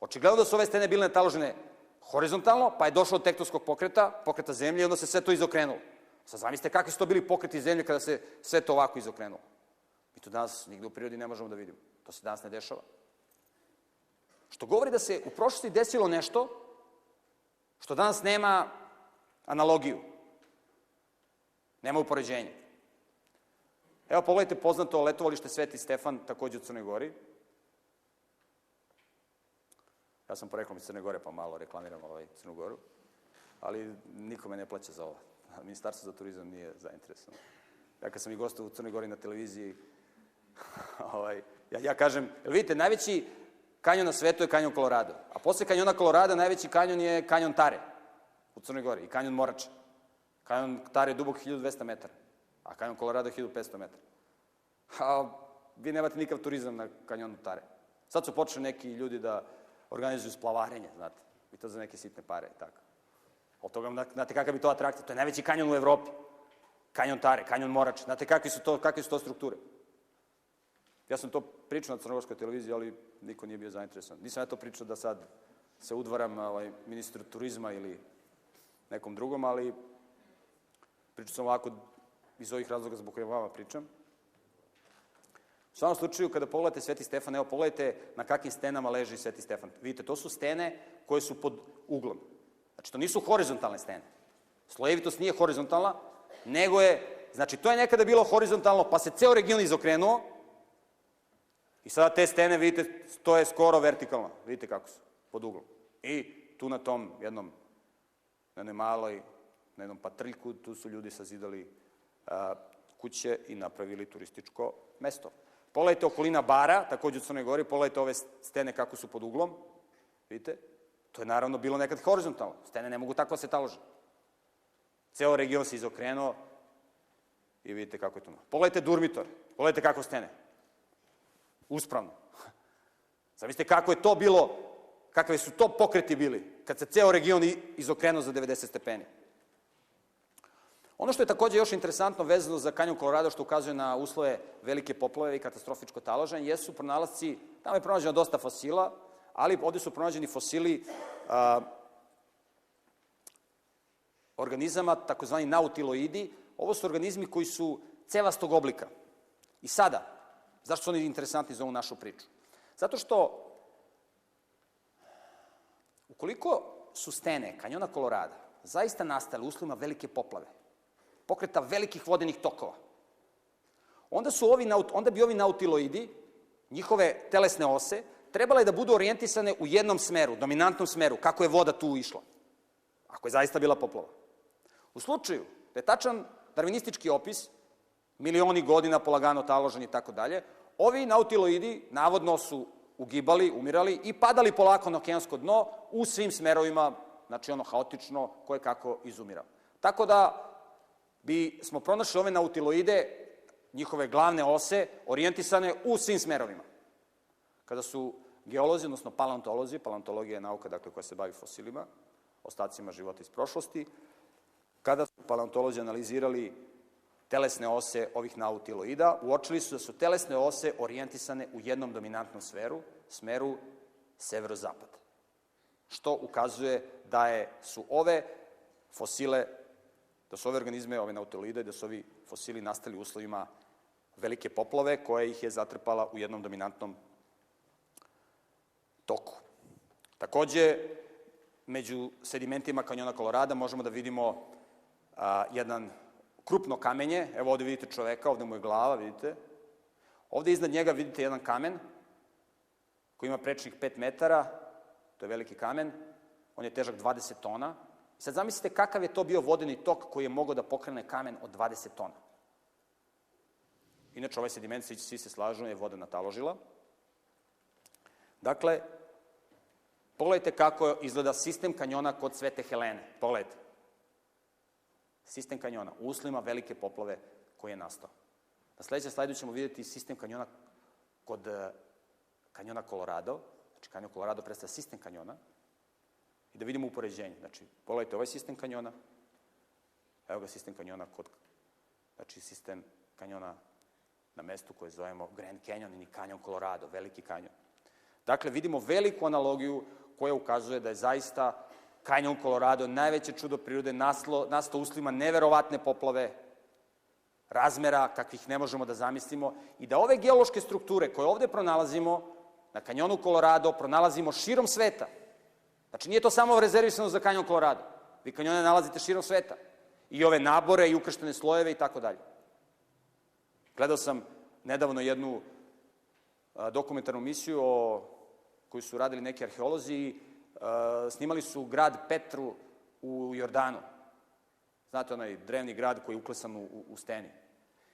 Očigledno da su ove stene bile nataložene horizontalno, pa je došlo od tektonskog pokreta, pokreta zemlje i onda se sve to izokrenulo. Sad zamislite kakvi su to bili pokreti zemlje kada se sve to ovako izokrenulo. Mi to danas nigde u prirodi ne možemo da vidimo. To se danas ne dešava. Što govori da se u prošlosti desilo nešto što danas nema analogiju. Nema upoređenja. Evo pogledajte poznato letovalište Sveti Stefan, takođe u Crnoj Gori. Ja sam poreklom iz Crne Gore, pa malo reklamiram ovaj Crnu Goru. Ali niko me ne plaća za ovo. [laughs] Ministarstvo za turizam nije zainteresovano. Ja kad sam i gostao u Crnoj Gori na televiziji, [laughs] ovaj, ja, ja kažem, jel vidite, najveći kanjon na svetu je kanjon Colorado. A posle kanjona Colorado najveći kanjon je kanjon Tare u Crnoj Gori i kanjon Morača. Kanjon Tare je dubok 1200 metara, a kanjon Colorado je 1500 metara. A vi nemate nikav turizam na kanjonu Tare. Sad su počeli neki ljudi da organizuju splavarenje, znate, i to za neke sitne pare i tako. Od toga, znate kakav bi to atrakcija? To je najveći kanjon u Evropi. Kanjon Tare, kanjon Morač. Znate kakve su to, kakve su to strukture? Ja sam to pričao na crnogorskoj televiziji, ali niko nije bio zainteresovan. Nisam ja to pričao da sad se udvaram ovaj, ministru turizma ili nekom drugom, ali pričao sam ovako iz ovih razloga zbog koje vama pričam. U svakom slučaju, kada pogledate Sveti Stefan, evo pogledajte na kakvim stenama leži Sveti Stefan. Vidite, to su stene koje su pod uglom. Znači, to nisu horizontalne stene. Slojevitost nije horizontalna, nego je, znači, to je nekada bilo horizontalno, pa se ceo region izokrenuo, i sada te stene, vidite, to je skoro vertikalno. Vidite kako su, pod uglom. I tu na tom jednom, na jednoj maloj, na jednom patriljku, tu su ljudi sazidali kuće i napravili turističko mesto. Pogledajte okolina bara, takođe u Crnoj Gori, pogledajte ove stene kako su pod uglom. Vidite? To je naravno bilo nekad horizontalno. Stene ne mogu tako da se talože. Ceo region se izokrenuo i vidite kako je to. Pogledajte Durmitor, pogledajte kako stene. Uspravno. [laughs] Zamislite kako je to bilo, kakve su to pokreti bili, kad se ceo region izokrenuo za 90 stepeni. Ono što je takođe još interesantno vezano za kanjon Colorado, što ukazuje na uslove velike poplave i katastrofičko taloženje, jesu pronalasci, tamo je pronađeno dosta fosila, ali ovde su pronađeni fosili a, organizama, takozvani nautiloidi. Ovo su organizmi koji su celastog oblika. I sada, zašto su oni interesantni za ovu našu priču? Zato što, ukoliko su stene kanjona Kolorada zaista nastale uslovima velike poplave, pokreta velikih vodenih tokova, onda, su ovi, onda bi ovi nautiloidi, njihove telesne ose, trebale da budu orijentisane u jednom smeru, dominantnom smeru, kako je voda tu išla. Ako je zaista bila poplava. U slučaju da je tačan darvinistički opis, milioni godina polagano taložen i tako dalje, ovi nautiloidi navodno su ugibali, umirali i padali polako na okeansko dno u svim smerovima, znači ono haotično, koje kako izumirao. Tako da bi smo pronašli ove nautiloide, njihove glavne ose, orijentisane u svim smerovima. Kada su geolozi, odnosno paleontolozi, paleontologija je nauka dakle, koja se bavi fosilima, ostacima života iz prošlosti, kada su paleontolozi analizirali telesne ose ovih nautiloida, uočili su da su telesne ose orijentisane u jednom dominantnom sferu, smeru severozapad. Što ukazuje da je, su ove fosile, da su ove organizme, ove nautiloide, da su ovi fosili nastali u uslovima velike poplave koja ih je zatrpala u jednom dominantnom toku. Takođe, među sedimentima kanjona Kolorada možemo da vidimo a, jedan krupno kamenje, evo ovde vidite čoveka, ovde mu je glava, vidite. Ovde iznad njega vidite jedan kamen koji ima prečnih 5 metara, to je veliki kamen, on je težak 20 tona. Sad zamislite kakav je to bio vodeni tok koji je mogao da pokrene kamen od 20 tona. Inače, ovaj sediment, svi, svi se slažu, je voda nataložila. Dakle, pogledajte kako izgleda sistem kanjona kod Svete Helene. Pogledajte sistem kanjona, u uslovima velike poplave koji je nastao. Na sledećem slajdu ćemo vidjeti sistem kanjona kod eh, kanjona Colorado, znači kanjon Colorado predstavlja sistem kanjona, i da vidimo upoređenje. Znači, pogledajte ovaj sistem kanjona Evo ga sistem kanjona kod, znači sistem kanjona na mestu koje zovemo Grand Canyon ili kanjon Colorado, veliki kanjon. Dakle, vidimo veliku analogiju koja ukazuje da je zaista kanjon Colorado najveće čudo prirode naslo, nastao uslima neverovatne poplave, razmera kakvih ne možemo da zamislimo i da ove geološke strukture koje ovde pronalazimo na kanjonu Colorado pronalazimo širom sveta. Znači, nije to samo rezervisano za kanjon Colorado. Vi kanjone nalazite širom sveta. I ove nabore, i ukrštene slojeve i tako dalje. Gledao sam nedavno jednu dokumentarnu misiju o, koju su radili neki arheolozi i snimali su grad Petru u Jordanu. Znate, onaj drevni grad koji je uklesan u, u steni.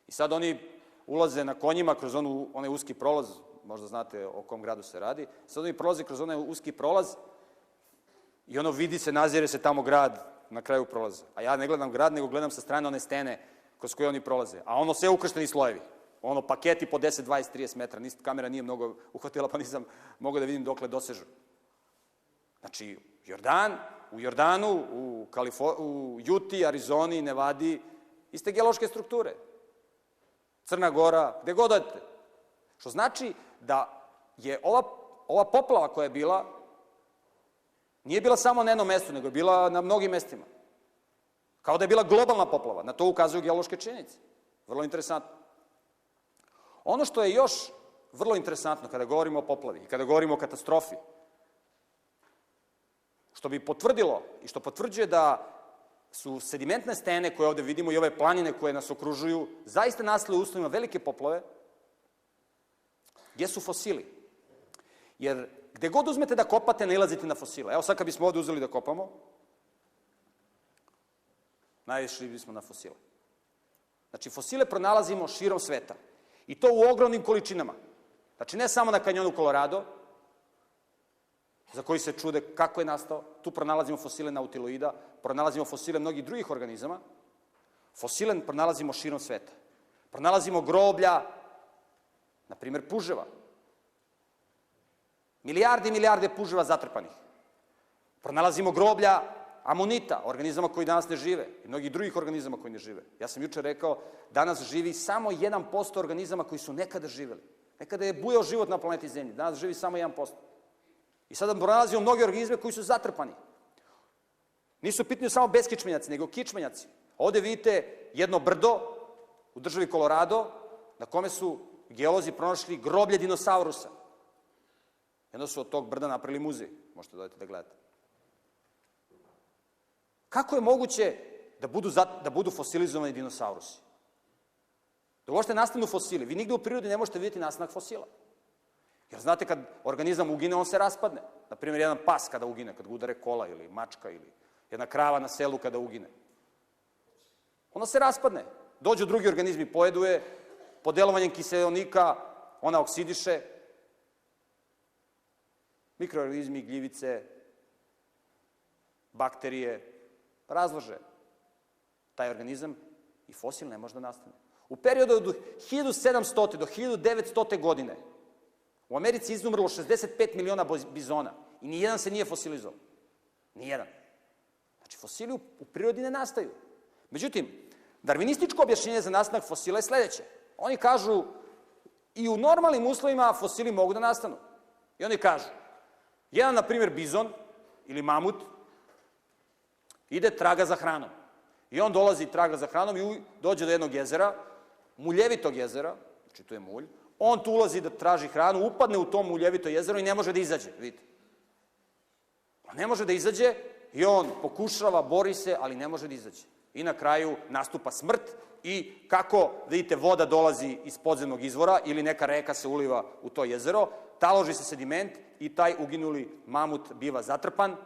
I sad oni ulaze na konjima kroz onu, onaj uski prolaz, možda znate o kom gradu se radi, sad oni prolaze kroz onaj uski prolaz i ono vidi se, nazire se tamo grad na kraju prolaza. A ja ne gledam grad, nego gledam sa strane one stene kroz koje oni prolaze. A ono sve ukršteni slojevi. Ono paketi po 10, 20, 30 metara. Nis, kamera nije mnogo uhvatila, pa nisam mogao da vidim dokle dosežu. Znači, Jordan, u Jordanu, u, Kalifo, u Juti, Arizoni, Nevadi, iste geološke strukture. Crna Gora, gde god odete. Što znači da je ova, ova poplava koja je bila, nije bila samo na jednom mestu, nego je bila na mnogim mestima. Kao da je bila globalna poplava. Na to ukazuju geološke činjenice. Vrlo interesantno. Ono što je još vrlo interesantno kada govorimo o poplavi i kada govorimo o katastrofi, što bi potvrdilo i što potvrđuje da su sedimentne stene koje ovde vidimo i ove planine koje nas okružuju zaista nastale u uslovima velike poplove, gde su fosili. Jer gde god uzmete da kopate, nalazite na fosile. Evo sad kad bismo ovde uzeli da kopamo, najviše bismo na fosile. Znači, fosile pronalazimo širom sveta. I to u ogromnim količinama. Znači, ne samo na kanjonu Colorado, za koji se čude kako je nastao. Tu pronalazimo fosile nautiloida, pronalazimo fosile mnogih drugih organizama. Fosile pronalazimo širom sveta. Pronalazimo groblja, na primer puževa. Milijarde i milijarde puževa zatrpanih. Pronalazimo groblja amonita, organizama koji danas ne žive i mnogih drugih organizama koji ne žive. Ja sam juče rekao, danas živi samo 1% organizama koji su nekada živeli. Nekada je bujao život na planeti Zemlji, danas živi samo 1%. I sada pronalazimo mnoge organizme koji su zatrpani. Nisu pitni samo beskičmenjaci, nego kičmenjaci. Ovde vidite jedno brdo u državi Colorado, na kome su geolozi pronašli groblje dinosaurusa. Jedno su od tog brda napravili muzej. Možete dodati da gledate. Kako je moguće da budu, da budu fosilizovani dinosaurusi? Da uopšte nastanu fosili. Vi nigde u prirodi ne možete vidjeti nastanak fosila. Jer znate, kad organizam ugine, on se raspadne. Naprimjer, jedan pas kada ugine, kad udare kola ili mačka ili jedna krava na selu kada ugine. Ona se raspadne. Dođu drugi organizmi, pojedu je, pod delovanjem kiselnika ona oksidiše, mikroorganizmi, gljivice, bakterije, razlože taj organizam i fosil ne može da nastane. U periodu od 1700. do 1900. godine U Americi izumrlo 65 miliona bizona i nijedan se nije fosilizovao. Nijedan. Znači, fosili u, prirodi ne nastaju. Međutim, darvinističko objašnjenje za nastanak fosila je sledeće. Oni kažu, i u normalnim uslovima fosili mogu da nastanu. I oni kažu, jedan, na primjer, bizon ili mamut ide traga za hranom. I on dolazi traga za hranom i dođe do jednog jezera, muljevitog jezera, znači tu je mulj, On tu ulazi da traži hranu, upadne u to muljevito jezero i ne može da izađe, vidite. On ne može da izađe i on pokušava, bori se, ali ne može da izađe. I na kraju nastupa smrt i kako, vidite, voda dolazi iz podzemnog izvora ili neka reka se uliva u to jezero, taloži se sediment i taj uginuli mamut biva zatrpan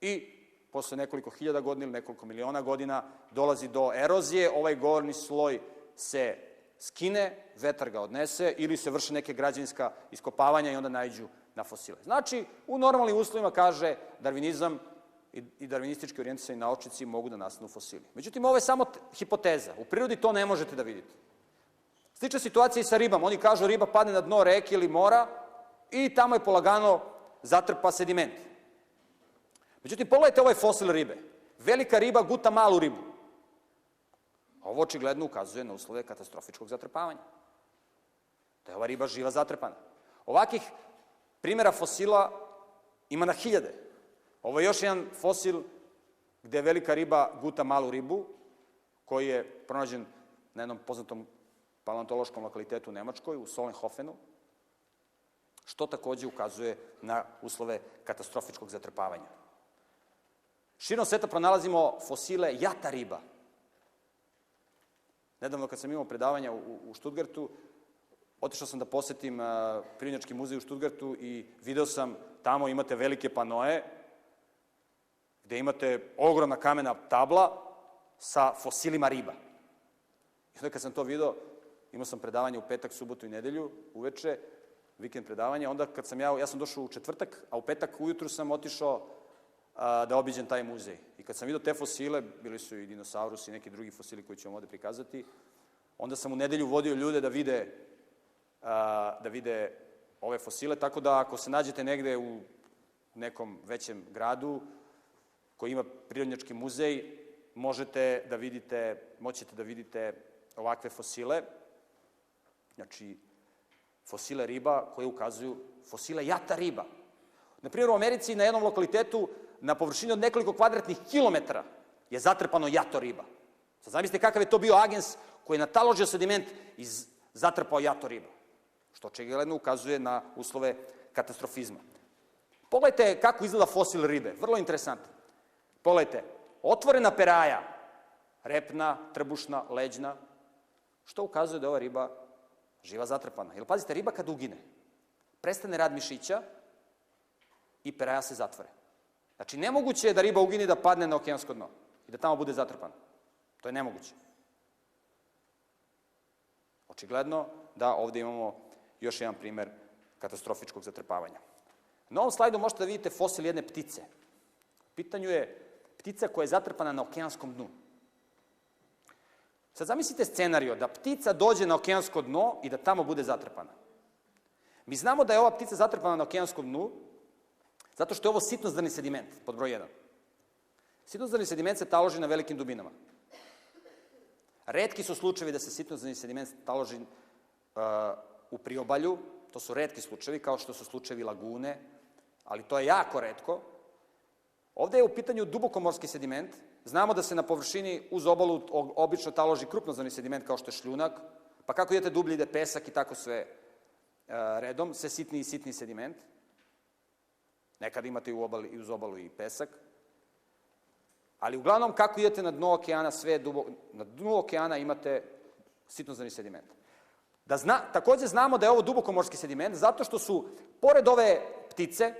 i posle nekoliko hiljada godina ili nekoliko miliona godina dolazi do erozije, ovaj gorni sloj se skine, vetar ga odnese ili se vrše neke građevinska iskopavanja i onda najđu na fosile. Znači, u normalnim uslovima, kaže, darvinizam i darvinistički orijentisani naučnici mogu da nastanu fosili. Međutim, ovo je samo hipoteza. U prirodi to ne možete da vidite. Slična situacija i sa ribama. Oni kažu riba padne na dno reke ili mora i tamo je polagano zatrpa sediment. Međutim, pogledajte ovaj fosil ribe. velika riba guta malu ribu. Ovo očigledno ukazuje na uslove katastrofičkog zatrpavanja. Da je ova riba živa zatrpana. Ovakih primjera fosila ima na hiljade. Ovo je još jedan fosil gde velika riba guta malu ribu, koji je pronađen na jednom poznatom paleontološkom lokalitetu u Nemačkoj, u Solenhofenu, što takođe ukazuje na uslove katastrofičkog zatrpavanja. Širom sveta pronalazimo fosile jata riba. Nedavno kad sam imao predavanja u, u Štutgartu, otišao sam da posetim uh, Prirodnjački muzej u Štutgartu i video sam, tamo imate velike panoje, gde imate ogromna kamena tabla sa fosilima riba. I onda kad sam to video, imao sam predavanje u petak, subotu i nedelju, uveče, vikend predavanje, onda kad sam ja, ja sam došao u četvrtak, a u petak ujutru sam otišao a, da obiđem taj muzej. I kad sam vidio te fosile, bili su i dinosaurusi i neki drugi fosili koji ću vam ovde prikazati, onda sam u nedelju vodio ljude da vide, a, da vide ove fosile, tako da ako se nađete negde u nekom većem gradu koji ima prirodnjački muzej, možete da vidite, moćete da vidite ovakve fosile, znači fosile riba koje ukazuju fosile jata riba. Na primjer, u Americi na jednom lokalitetu na površini od nekoliko kvadratnih kilometara je zatrpano jato riba. Sad zamislite kakav je to bio agens koji je nataložio sediment i zatrpao jato riba, što očigledno ukazuje na uslove katastrofizma. Pogledajte kako izgleda fosil ribe, vrlo interesantno. Pogledajte, otvorena peraja, repna, trbušna, leđna, što ukazuje da je ova riba živa zatrpana. Jer pazite, riba kad ugine, prestane rad mišića i peraja se zatvore. Znači, nemoguće je da riba ugine da padne na okeansko dno i da tamo bude zatrpana. To je nemoguće. Očigledno da ovde imamo još jedan primer katastrofičkog zatrpavanja. Na ovom slajdu možete da vidite fosil jedne ptice. U pitanju je ptica koja je zatrpana na okeanskom dnu. Sad zamislite scenario da ptica dođe na okeansko dno i da tamo bude zatrpana. Mi znamo da je ova ptica zatrpana na okeanskom dnu zato što je ovo sitnozrni sediment, pod broj 1. Sitnozrni sediment se taloži na velikim dubinama. Redki su slučajevi da se sitnozrni sediment taloži uh, u priobalju, to su redki slučajevi, kao što su slučajevi lagune, ali to je jako redko. Ovde je u pitanju dubokomorski sediment, Znamo da se na površini uz obalu obično taloži krupnozrni sediment kao što je šljunak, pa kako idete dublje ide pesak i tako sve e, redom, sve sitni i sitni sediment. Nekad imate i, u obali, i uz obalu i pesak. Ali uglavnom kako idete na dno okeana, sve dubo, na dnu okeana imate sitnozrni sediment. Da zna, takođe znamo da je ovo dubokomorski sediment zato što su, pored ove ptice,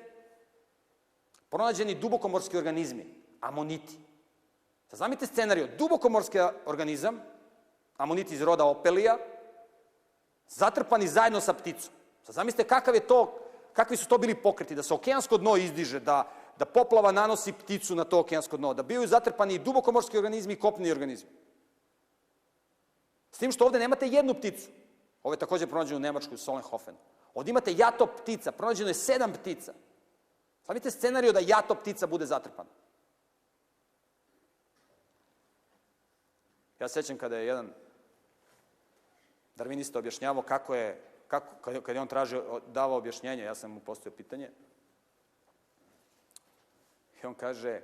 pronađeni dubokomorski organizmi, amoniti. Sad zamite scenariju, dubokomorski organizam, amonit iz roda opelija, zatrpani zajedno sa pticom. Sad zamislite kakav je to, kakvi su to bili pokreti, da se okeansko dno izdiže, da, da poplava nanosi pticu na to okeansko dno, da bivaju zatrpani i dubokomorski organizmi i kopni organizmi. S tim što ovde nemate jednu pticu. Ovo je takođe pronađeno u Nemačkoj, u Solenhofen. Ovde imate jato ptica, pronađeno je sedam ptica. Slavite scenariju da jato ptica bude zatrpana. Ja sećam kada je jedan darvinista objašnjavao kako je, kako, kada je on tražio, davao objašnjenje, ja sam mu postavio pitanje, i on kaže,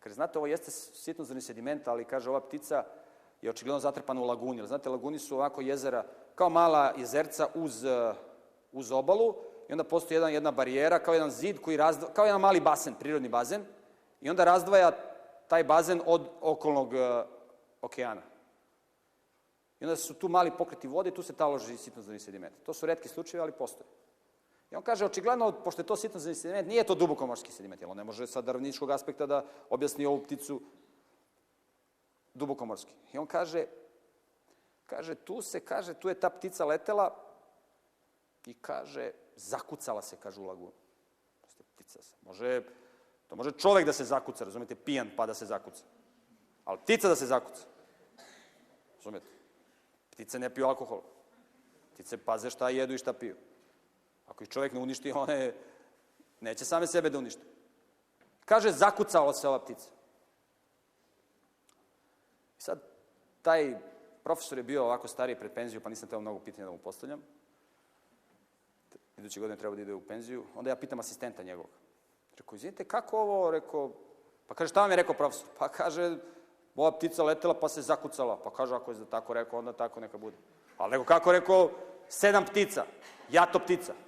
kaže, znate, ovo jeste sitnozrni sediment, ali kaže, ova ptica je očigledno zatrpana u laguni. Znate, laguni su ovako jezera, kao mala jezerca uz, uz obalu, i onda postoji jedan, jedna barijera, kao jedan zid koji razdvaja, kao jedan mali basen, prirodni bazen, i onda razdvaja taj bazen od okolnog uh, okeana. I onda su tu mali pokreti vode i tu se taloži sitnozrni sediment. To su redki slučajevi, ali postoje. I on kaže, očigledno, pošto je to sitnozrni sediment, nije to dubokomorski sediment, jer on ne može sa darovničkog aspekta da objasni ovu pticu dubokomorski. I on kaže, kaže, tu se, kaže, tu je ta ptica letela i kaže, zakucala se, kaže, u lagunu. Ptica se. Može, to može čovek da se zakuca, razumete, pijan pa da se zakuca. Ali ptica da se zakuca. Razumete? Ptice ne piju alkohol. Ptice paze šta jedu i šta piju. Ako ih čovjek ne uništi, [laughs] one neće same sebe da unište. Kaže, zakucala se ova ptica. Sad, taj profesor je bio ovako stariji pred penziju, pa nisam teo mnogo pitanja da mu postavljam. Iduće godine treba da ide u penziju. Onda ja pitam asistenta njegovog. Rekao, izvinite, kako ovo? Rekao, pa kaže, šta vam je rekao profesor? Pa kaže, ova ptica letela pa se zakucala. Pa kaže, ako je tako rekao, onda tako neka bude. Ali nego kako rekao, sedam ptica, jato ptica. [laughs]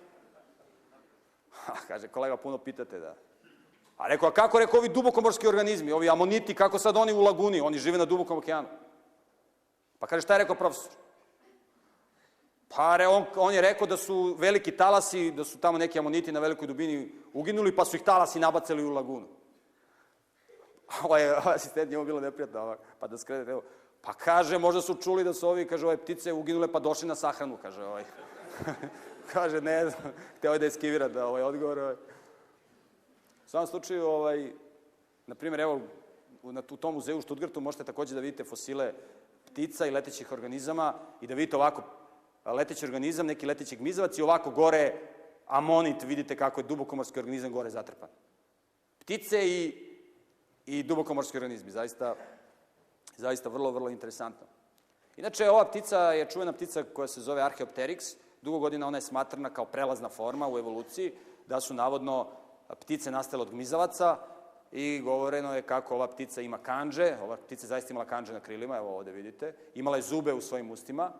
Ha, kaže, kolega, puno pitate da. A rekao, a kako rekao ovi dubokomorski organizmi, ovi amoniti, kako sad oni u laguni, oni žive na dubokom okeanu. Pa kaže, šta je rekao profesor? Pa on, on je rekao da su veliki talasi, da su tamo neki amoniti na velikoj dubini uginuli, pa su ih talasi nabacali u lagunu. [laughs] Ovaj asistent njemu bilo neprijatno, pa da skrene, evo, pa kaže, možda su čuli da su ovi, kaže, ove ptice uginule pa došli na sahranu, kaže ovaj. [laughs] kaže, ne znam, hteo je da eskivira da ovaj odgovor. Ovaj. U svakom slučaju, ovaj, na primjer, evo, na, u tom muzeju u Stuttgartu možete takođe da vidite fosile ptica i letećih organizama i da vidite ovako leteći organizam, neki leteći gmizavac i ovako gore amonit, vidite kako je dubokomorski organizam gore zatrpan. Ptice i, i dubokomorski organizmi, zaista, zaista vrlo, vrlo interesantno. Inače, ova ptica je čuvena ptica koja se zove Archaeopteryx. Dugo godina ona je smatrana kao prelazna forma u evoluciji, da su navodno ptice nastale od gmizavaca i govoreno je kako ova ptica ima kanđe, ova ptica zaista imala kanđe na krilima, evo ovde vidite, imala je zube u svojim ustima,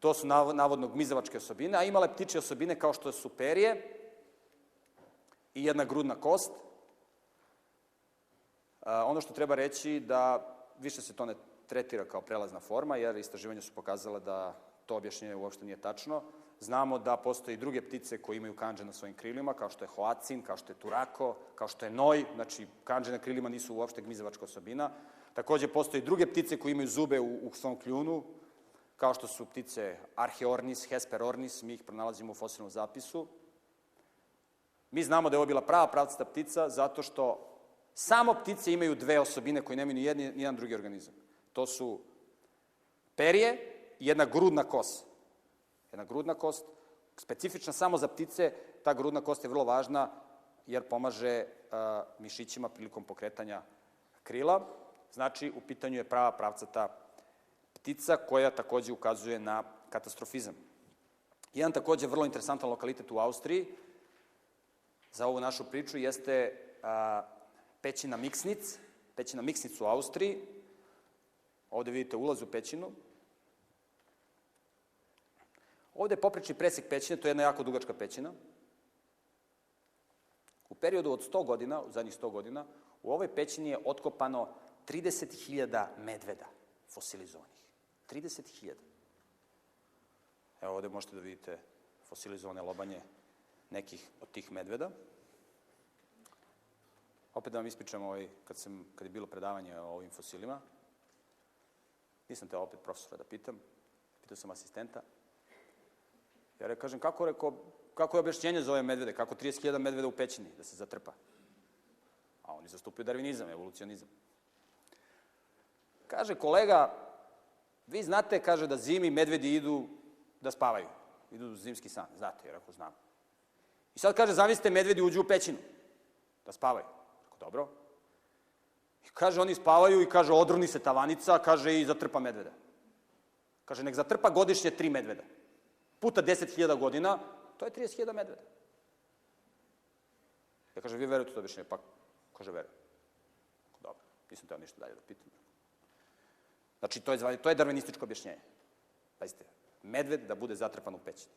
to su navodno gmizavačke osobine, a imala je ptiče osobine kao što su perje i jedna grudna kost. ono što treba reći da više se to ne tretira kao prelazna forma, jer istraživanja su pokazala da to objašnjenje uopšte nije tačno. Znamo da postoje i druge ptice koje imaju kanđe na svojim krilima, kao što je hoacin, kao što je turako, kao što je noj, znači kanđe na krilima nisu uopšte gmizavačka osobina. Takođe, postoje i druge ptice koje imaju zube u, u svom kljunu, kao što su ptice Archeornis, Hesperornis, mi ih pronalazimo u fosilnom zapisu. Mi znamo da je ovo bila prava pravcata ptica zato što samo ptice imaju dve osobine koje nemaju ni jedan, ni jedan drugi organizam. To su perje i jedna grudna kost. Jedna grudna kost, specifična samo za ptice, ta grudna kost je vrlo važna jer pomaže a, mišićima prilikom pokretanja krila. Znači, u pitanju je prava pravcata ptica koja takođe ukazuje na katastrofizam. Jedan takođe vrlo interesantan lokalitet u Austriji za ovu našu priču jeste a, pećina Miksnic, pećina Miksnic u Austriji. Ovde vidite ulaz u pećinu. Ovde je poprečni presek pećine, to je jedna jako dugačka pećina. U periodu od 100 godina, u zadnjih 100 godina, u ovoj pećini je otkopano 30.000 medveda fosilizovanih. 30.000. Evo ovde možete da vidite fosilizovane lobanje nekih od tih medveda. Opet da vam ispričam ovaj, kad, sam, kad je bilo predavanje o ovim fosilima. Nisam te opet profesora da pitam, pitao sam asistenta. Ja re, kažem, kako, reko, kako je objašnjenje za ove medvede? Kako 30.000 medveda u pećini da se zatrpa? A oni zastupaju darvinizam, evolucionizam. Kaže kolega, Vi znate, kaže, da zimi medvedi idu da spavaju. Idu u zimski san, znate, jer ako znam. I sad kaže, zamislite, medvedi uđu u pećinu da spavaju. Ako dobro. I kaže, oni spavaju i kaže, odroni se tavanica, kaže, i zatrpa medveda. Kaže, nek zatrpa godišnje tri medveda. Puta 10.000 godina, to je 30.000 medveda. Ja kaže, vi verujete to objašnjenje? Pa, kaže, verujem. Dobro, nisam teo ništa dalje da pitam. Znači, to je, to je darvinističko objašnjenje. Pazite, medved da bude zatrpan u pećini.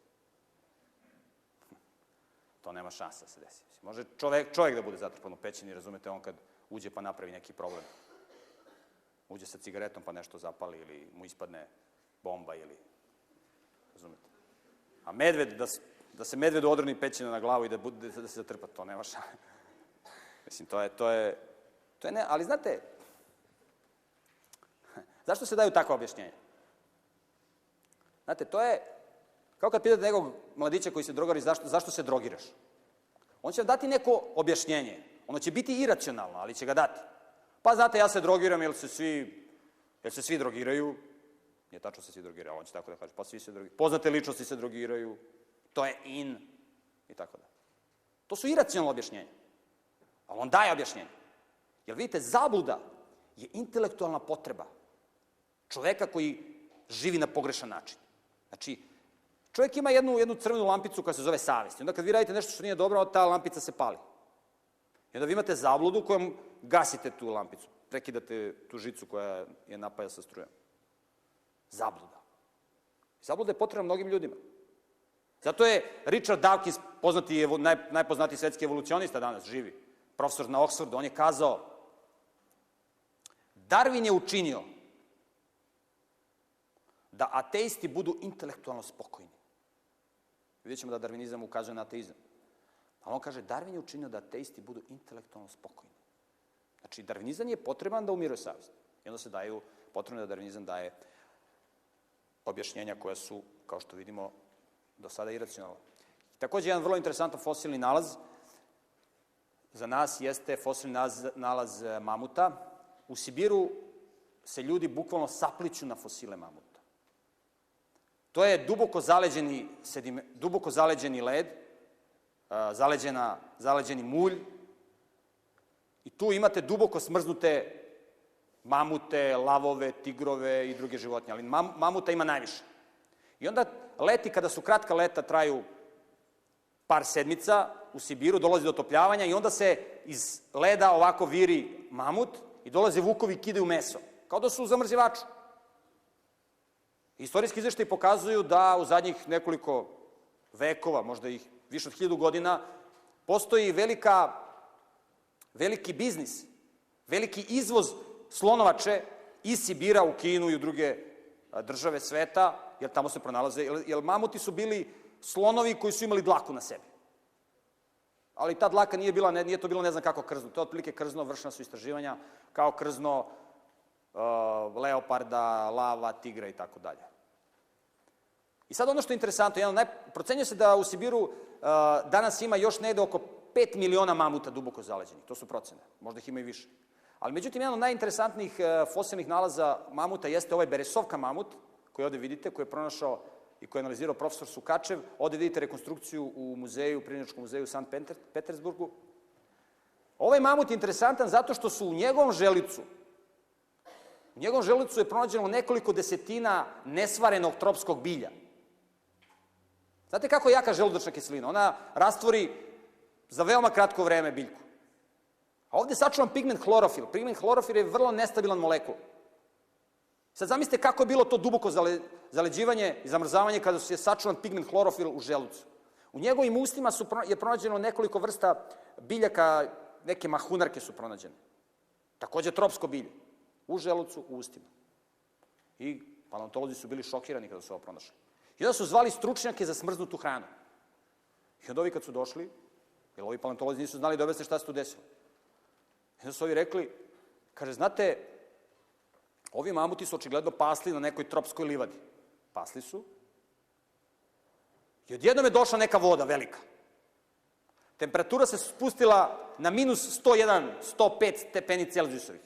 To nema šanse da se desi. Može čovek, čovek da bude zatrpan u pećini, razumete, on kad uđe pa napravi neki problem. Uđe sa cigaretom pa nešto zapali ili mu ispadne bomba ili... Razumete? A medved, da, da se medvedu odroni pećina na glavu i da, bude, da se zatrpa, to nema šanse. [laughs] Mislim, to je, to je, to je ne, ali znate, Zašto se daju takva objašnjenja? Znate, to je kao kad pitate nekog mladića koji se drogari zašto, zašto se drogiraš. On će vam dati neko objašnjenje. Ono će biti iracionalno, ali će ga dati. Pa znate, ja se drogiram jer se svi, jer se svi drogiraju. Nije tačno se svi drogiraju, on će tako da kaže, pa svi se drogiraju. Poznate ličnosti se drogiraju, to je in, i tako da. To su iracionalno objašnjenja. Ali on daje objašnjenje. Jer vidite, zabluda je intelektualna potreba Čoveka koji živi na pogrešan način. Znači, čovjek ima jednu, jednu crvenu lampicu koja se zove savest. I onda kad vi radite nešto što nije dobro, ta lampica se pali. I onda vi imate zabludu kojom gasite tu lampicu. Prekidate tu žicu koja je napaja sa strujom. Zabluda. Zabluda je potrebna mnogim ljudima. Zato je Richard Dawkins, poznati, naj, najpoznatiji svetski evolucionista danas, živi, profesor na Oxfordu, on je kazao Darwin je učinio da ateisti budu intelektualno spokojni. Vidjet ćemo da darvinizam ukazuje na ateizam. A on kaže, Darwin je učinio da ateisti budu intelektualno spokojni. Znači, darvinizam je potreban da umiruje savjest. I onda se daju, potrebno da darvinizam daje objašnjenja koja su, kao što vidimo, do sada iracionalna. Takođe, jedan vrlo interesantan fosilni nalaz za nas jeste fosilni nalaz, nalaz e, mamuta. U Sibiru se ljudi bukvalno sapliću na fosile mamuta. To je duboko zaleđeni, sedime, duboko zaleđeni led, zaleđena, zaleđeni mulj, i tu imate duboko smrznute mamute, lavove, tigrove i druge životinje, ali mam, mamuta ima najviše. I onda leti, kada su kratka leta, traju par sedmica, u Sibiru dolazi do otopljavanja i onda se iz leda ovako viri mamut i dolaze vukovi i kidaju meso, kao da su u zamrzivaču. Istorijski izveštaj pokazuju da u zadnjih nekoliko vekova, možda ih više od hiljadu godina, postoji velika, veliki biznis, veliki izvoz slonovače iz Sibira u Kinu i u druge države sveta, jer tamo se pronalaze, jer, mamuti su bili slonovi koji su imali dlaku na sebi. Ali ta dlaka nije bila, nije to bilo ne znam kako krzno. To je otprilike krzno, vršna su istraživanja, kao krzno uh, leoparda, lava, tigra i tako dalje. I sad ono što je interesantno, jedan naj, procenjuje se da u Sibiru uh, danas ima još negde oko 5 miliona mamuta duboko zaleđenih. To su procene. Možda ih ima i više. Ali međutim, jedan od najinteresantnijih uh, fosilnih nalaza mamuta jeste ovaj Beresovka mamut, koji ovde vidite, koji je pronašao i koji je analizirao profesor Sukačev. Ovde vidite rekonstrukciju u muzeju, u Prinječkom muzeju u Sankt Petersburgu. Ovaj mamut je interesantan zato što su u njegovom želicu, u njegovom želicu je pronađeno nekoliko desetina nesvarenog tropskog bilja. Znate kako je jaka želudačna kiselina? Ona rastvori za veoma kratko vreme biljku. A ovde je sačuvan pigment hlorofil. Pigment hlorofil je vrlo nestabilan molekul. Sad zamislite kako je bilo to duboko zale, zaleđivanje i zamrzavanje kada je sačuvan pigment hlorofil u želucu. U njegovim ustima su, je pronađeno nekoliko vrsta biljaka, neke mahunarke su pronađene. Takođe tropsko bilje. U želucu, u ustima. I paleontolozi su bili šokirani kada su ovo pronašli. I onda su zvali stručnjake za smrznutu hranu. I onda ovi kad su došli, jer ovi paleontolozi nisu znali da objasne šta se tu desilo. I onda su ovi rekli, kaže, znate, ovi mamuti su očigledno pasli na nekoj tropskoj livadi. Pasli su. I odjednom je došla neka voda velika. Temperatura se spustila na minus 101, 105 stepeni Celzijusovih.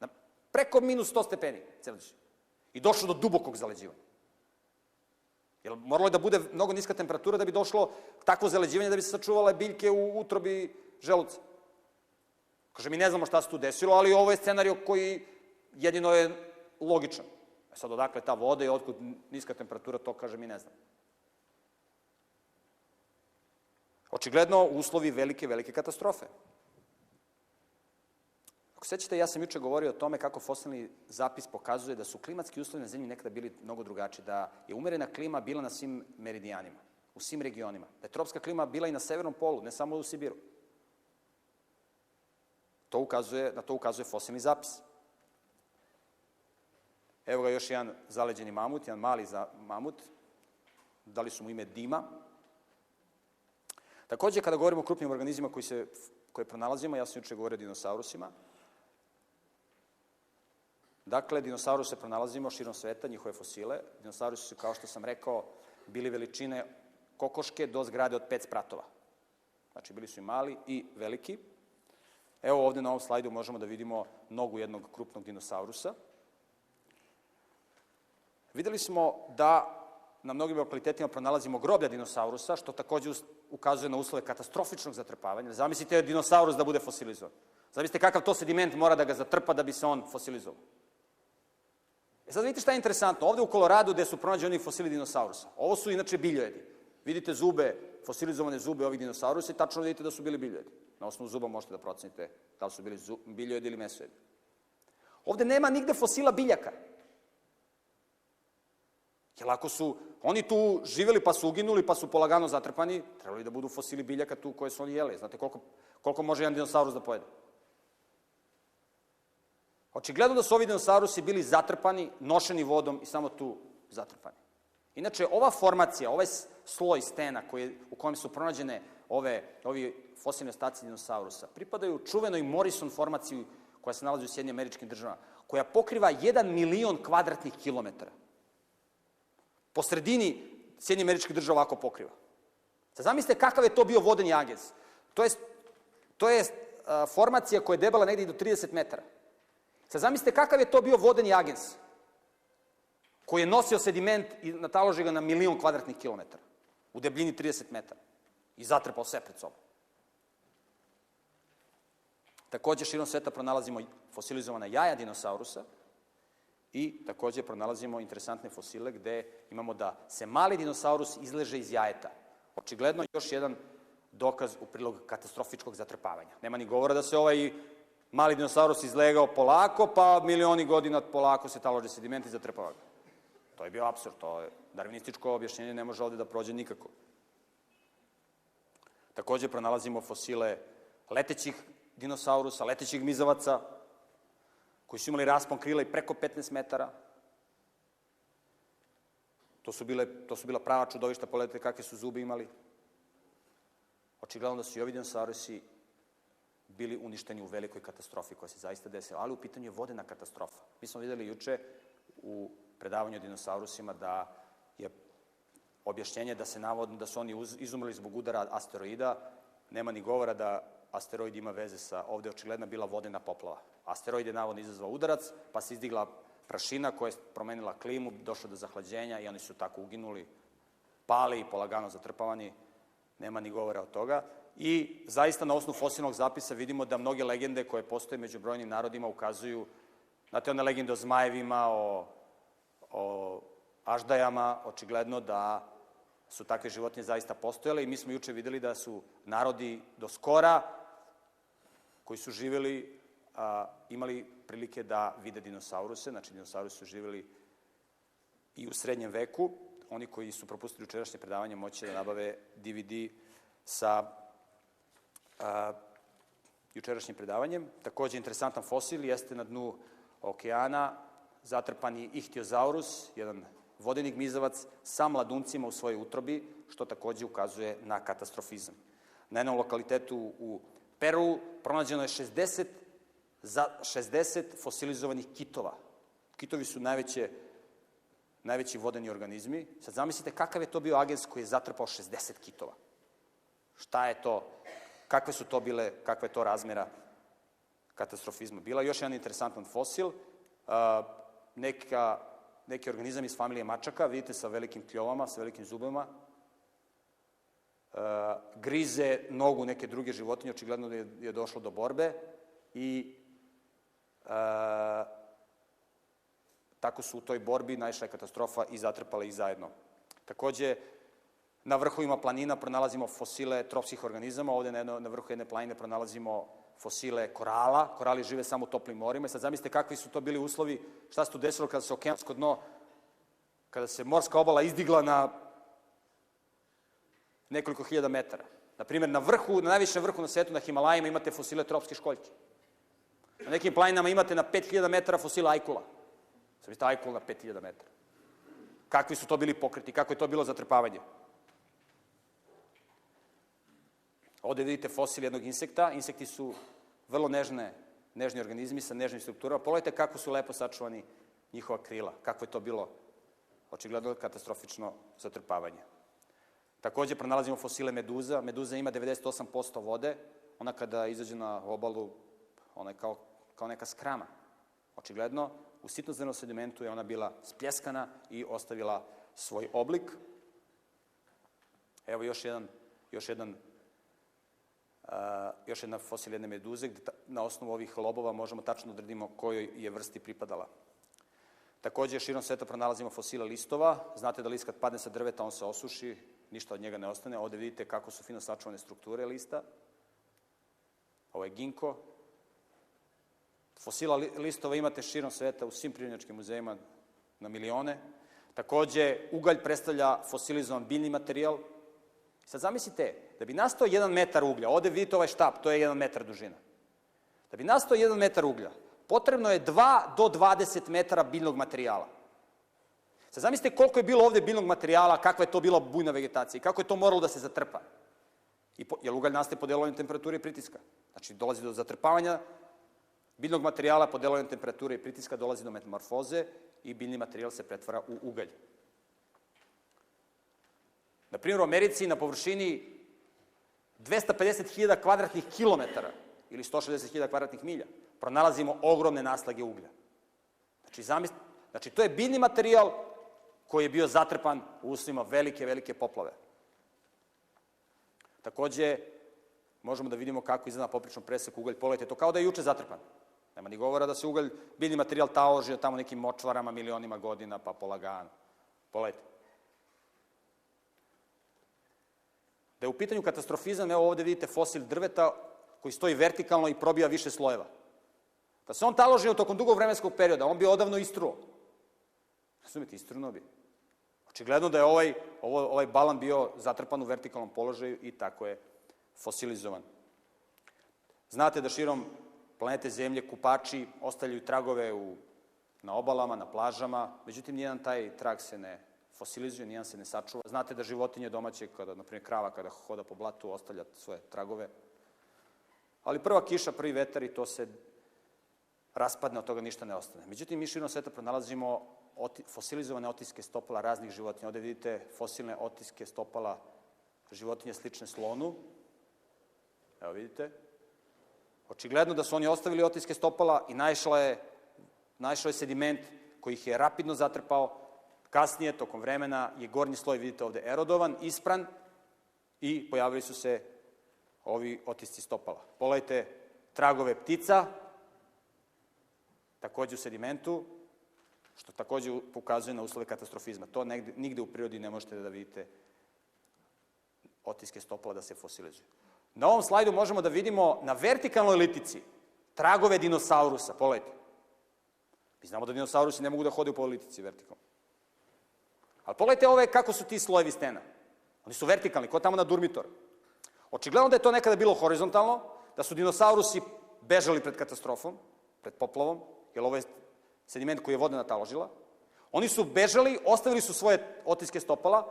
Na preko minus 100 stepeni Celzijusovih. I došlo do dubokog zaleđivanja. Jer moralo je da bude mnogo niska temperatura da bi došlo takvo zaleđivanje da bi se sačuvale biljke u utrobi želuca. Kaže, mi ne znamo šta se tu desilo, ali ovo je scenario koji jedino je logičan. E sad, odakle ta voda i otkud niska temperatura, to kaže mi ne znam. Očigledno, uslovi velike, velike katastrofe. Ako sećate, ja sam juče govorio o tome kako fosilni zapis pokazuje da su klimatski uslovi na zemlji nekada bili mnogo drugačiji, da je umerena klima bila na svim meridijanima, u svim regionima, da je tropska klima bila i na severnom polu, ne samo u Sibiru. To ukazuje, na to ukazuje fosilni zapis. Evo ga još jedan zaleđeni mamut, jedan mali za mamut. Dali su mu ime Dima. Takođe, kada govorimo o krupnim organizmima koji se, koje pronalazimo, ja sam juče govorio o dinosaurusima, Dakle, dinosauruse pronalazimo širom sveta, njihove fosile. Dinosaurusi su, kao što sam rekao, bili veličine kokoške do zgrade od pet spratova. Znači, bili su i mali i veliki. Evo ovde na ovom slajdu možemo da vidimo nogu jednog krupnog dinosaurusa. Videli smo da na mnogim lokalitetima pronalazimo groblja dinosaurusa, što takođe ukazuje na uslove katastrofičnog zatrpavanja. Zamislite dinosaurus da bude fosilizovan. Zamislite kakav to sediment mora da ga zatrpa da bi se on fosilizovao. E sad vidite šta je interesantno. Ovde u Koloradu gde su pronađeni fosili dinosaurusa. Ovo su inače biljojedi. Vidite zube, fosilizovane zube ovih dinosaurusa i tačno vidite da su bili biljojedi. Na osnovu zuba možete da procenite da li su bili biljojedi ili mesojedi. Ovde nema nigde fosila biljaka. Jer ako su oni tu živeli pa su uginuli pa su polagano zatrpani, trebali da budu fosili biljaka tu koje su oni jeli. Znate koliko, koliko može jedan dinosaurus da pojede? Očigledno da su ovi dinosaurusi bili zatrpani, nošeni vodom i samo tu zatrpani. Inače, ova formacija, ovaj sloj stena koji, u kojem su pronađene ove, ovi fosilni ostaci dinosaurusa, pripadaju čuvenoj Morrison formaciji koja se nalazi u Sjedinjim američkim državama, koja pokriva 1 milion kvadratnih kilometara. Po sredini Sjedinjim američkih država ovako pokriva. Sad zamislite kakav je to bio vodeni agez. To je, to je a, formacija koja je debela negde i do 30 metara. Sad zamislite kakav je to bio vodeni agens koji je nosio sediment i nataloži ga na milion kvadratnih kilometara u debljini 30 metara i zatrpao sve pred sobom. Takođe, širom sveta pronalazimo fosilizovana jaja dinosaurusa i takođe pronalazimo interesantne fosile gde imamo da se mali dinosaurus izleže iz jajeta. Očigledno još jedan dokaz u prilog katastrofičkog zatrpavanja. Nema ni govora da se ovaj mali dinosaurus izlegao polako, pa milioni godina polako se talože sediment i zatrpava ga. To je bio absurd, to je darvinističko objašnjenje ne može ovde da prođe nikako. Takođe pronalazimo fosile letećih dinosaurusa, letećih mizavaca, koji su imali raspon krila i preko 15 metara. To su, bile, to su bila prava čudovišta, pogledajte kakve su zube imali. Očigledno da su i ovi dinosaurusi bili uništeni u velikoj katastrofi koja se zaista desila, ali u pitanju je vodena katastrofa. Mi smo videli juče u predavanju o dinosaurusima da je objašnjenje da se navodno da su oni izumrli zbog udara asteroida, nema ni govora da asteroid ima veze sa, ovde očigledna bila vodena poplava. Asteroid je navodno izazvao udarac, pa se izdigla prašina koja je promenila klimu, došlo do zahlađenja i oni su tako uginuli, pali i polagano zatrpavani, nema ni govora od toga. I zaista na osnovu fosilnog zapisa vidimo da mnoge legende koje postoje među brojnim narodima ukazuju, znate one legende o zmajevima, o, o aždajama, očigledno da su takve životinje zaista postojale i mi smo juče videli da su narodi do skora koji su živeli a, imali prilike da vide dinosauruse, znači dinosaurusi su živeli i u srednjem veku. Oni koji su propustili učerašnje predavanje moći da nabave DVD sa jučerašnjim predavanjem. Takođe, interesantan fosil jeste na dnu okeana zatrpani ihtiozaurus, jedan vodeni gmizavac sa mladuncima u svojoj utrobi, što takođe ukazuje na katastrofizam. Na jednom lokalitetu u Peru pronađeno je 60, za 60 fosilizovanih kitova. Kitovi su najveće, najveći vodeni organizmi. Sad zamislite kakav je to bio agens koji je zatrpao 60 kitova. Šta je to? Kakve su to bile, kakva je to razmera katastrofizma? Bila još jedan interesantan fosil, neka neki organizam iz familije mačaka, vidite sa velikim kljovama, sa velikim zubama, grize nogu neke druge životinje, očigledno da je, je došlo do borbe i tako su u toj borbi naišla je katastrofa i zatrpala ih zajedno. Takođe, na vrhovima planina pronalazimo fosile tropskih organizama, ovde na, jedno, na vrhu jedne planine pronalazimo fosile korala, korali žive samo u toplim morima i sad zamislite kakvi su to bili uslovi, šta se tu desilo kada se okeansko dno, kada se morska obala izdigla na nekoliko hiljada metara. Naprimer, na vrhu, na najvišem vrhu na svetu, na Himalajima, imate fosile tropske školjke. Na nekim planinama imate na 5000 metara fosila ajkula. Sad vidite ajkul na 5000 metara. Kakvi su to bili pokreti, kako je to bilo zatrpavanje. Ovde vidite fosil jednog insekta. Insekti su vrlo nežne, nežni organizmi sa nežnim strukturama. Pogledajte kako su lepo sačuvani njihova krila, kako je to bilo očigledno katastrofično zatrpavanje. Takođe pronalazimo fosile meduza. Meduza ima 98% vode. Ona kada izađe na obalu, ona je kao, kao neka skrama. Očigledno, u sitnozemnom sedimentu je ona bila spljeskana i ostavila svoj oblik. Evo još jedan, još jedan još jedna fosil jedne meduze, gde na osnovu ovih lobova možemo tačno da odredimo kojoj je vrsti pripadala. Takođe, širom sveta pronalazimo fosile listova. Znate da list kad padne sa drveta, on se osuši, ništa od njega ne ostane. Ovde vidite kako su fino sačuvane strukture lista. Ovo je ginko. Fosila listova imate širom sveta u svim prirodnjačkim muzejima na milione. Takođe, ugalj predstavlja fosilizovan biljni materijal. Sad zamislite, da bi nastao jedan metar uglja, ovde vidite ovaj štap, to je jedan metar dužina. Da bi nastao jedan metar uglja, potrebno je 2 do 20 metara biljnog materijala. Sad zamislite koliko je bilo ovde biljnog materijala, kakva je to bila bujna vegetacija i kako je to moralo da se zatrpa. I po, jer ugalj nastaje pod delovanjem temperature i pritiska. Znači, dolazi do zatrpavanja biljnog materijala pod delovanjem temperature i pritiska, dolazi do metamorfoze i biljni materijal se pretvara u ugalj. Na primjer, u Americi na površini 250.000 kvadratnih kilometara ili 160.000 kvadratnih milja pronalazimo ogromne naslage uglja. Znači, zamisl... znači, to je biljni materijal koji je bio zatrpan u uslovima velike, velike poplave. Takođe, možemo da vidimo kako izgleda poprično presek ugalj. Pogledajte, to kao da je juče zatrpan. Nema ni govora da se ugalj, biljni materijal taložio tamo nekim močvarama milionima godina, pa polagano. Pogledajte. Da je u pitanju katastrofizam, evo ovde vidite fosil drveta koji stoji vertikalno i probija više slojeva. Da se on taložio tokom dugog vremenskog perioda, on bi odavno istruo. Razumite, istruno bi. Očigledno da je ovaj, ovo, ovaj balan bio zatrpan u vertikalnom položaju i tako je fosilizovan. Znate da širom planete Zemlje kupači ostavljaju tragove u, na obalama, na plažama, međutim, nijedan taj trag se ne fosilizuje, nijedan se ne sačuva. Znate da životinje domaće, kada, na primjer, krava kada hoda po blatu, ostavlja svoje tragove. Ali prva kiša, prvi vetar i to se raspadne, od toga ništa ne ostane. Međutim, mi širom sveta pronalazimo oti, fosilizovane otiske stopala raznih životinja. Ovde vidite fosilne otiske stopala životinje slične slonu. Evo vidite. Očigledno da su oni ostavili otiske stopala i naišla je, naišao je sediment koji ih je rapidno zatrpao. Kasnije, tokom vremena, je gornji sloj, vidite ovde, erodovan, ispran i pojavili su se ovi otisci stopala. Pogledajte tragove ptica, takođe u sedimentu, što takođe pokazuje na uslove katastrofizma. To negde, nigde u prirodi ne možete da vidite otiske stopala da se fosilizuju. Na ovom slajdu možemo da vidimo na vertikalnoj litici tragove dinosaurusa. Pogledajte. Mi znamo da dinosaurusi ne mogu da hode po litici vertikalno. Ali pogledajte ove kako su ti slojevi stena. Oni su vertikalni, kao tamo na Durmitor. Očigledno da je to nekada bilo horizontalno, da su dinosaurusi bežali pred katastrofom, pred poplavom, jer ovo je sediment koji je voda nataložila. Oni su bežali, ostavili su svoje otiske stopala,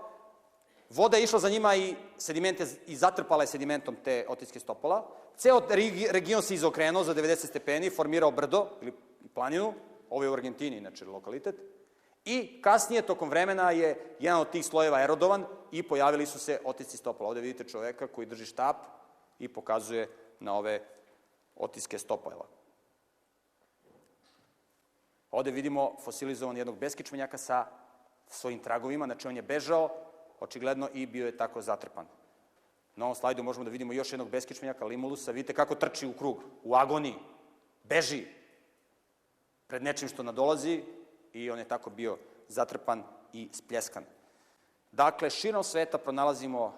voda je išla za njima i sedimente i zatrpala je sedimentom te otiske stopala. Ceo region se izokrenuo za 90 stepeni, formirao brdo ili planinu, ovo je u Argentini, inače lokalitet, i kasnije, tokom vremena, je jedan od tih slojeva erodovan i pojavili su se otisci stopala. Ovde vidite čoveka koji drži štap i pokazuje na ove otiske stopala. Ovde vidimo fosilizovan jednog beskičmenjaka sa svojim tragovima, znači on je bežao, očigledno i bio je tako zatrpan. Na ovom slajdu možemo da vidimo još jednog beskičmenjaka, limulusa, vidite kako trči u krug, u agoniji, beži pred nečim što nadolazi i on je tako bio zatrpan i spljeskan. Dakle, širom sveta pronalazimo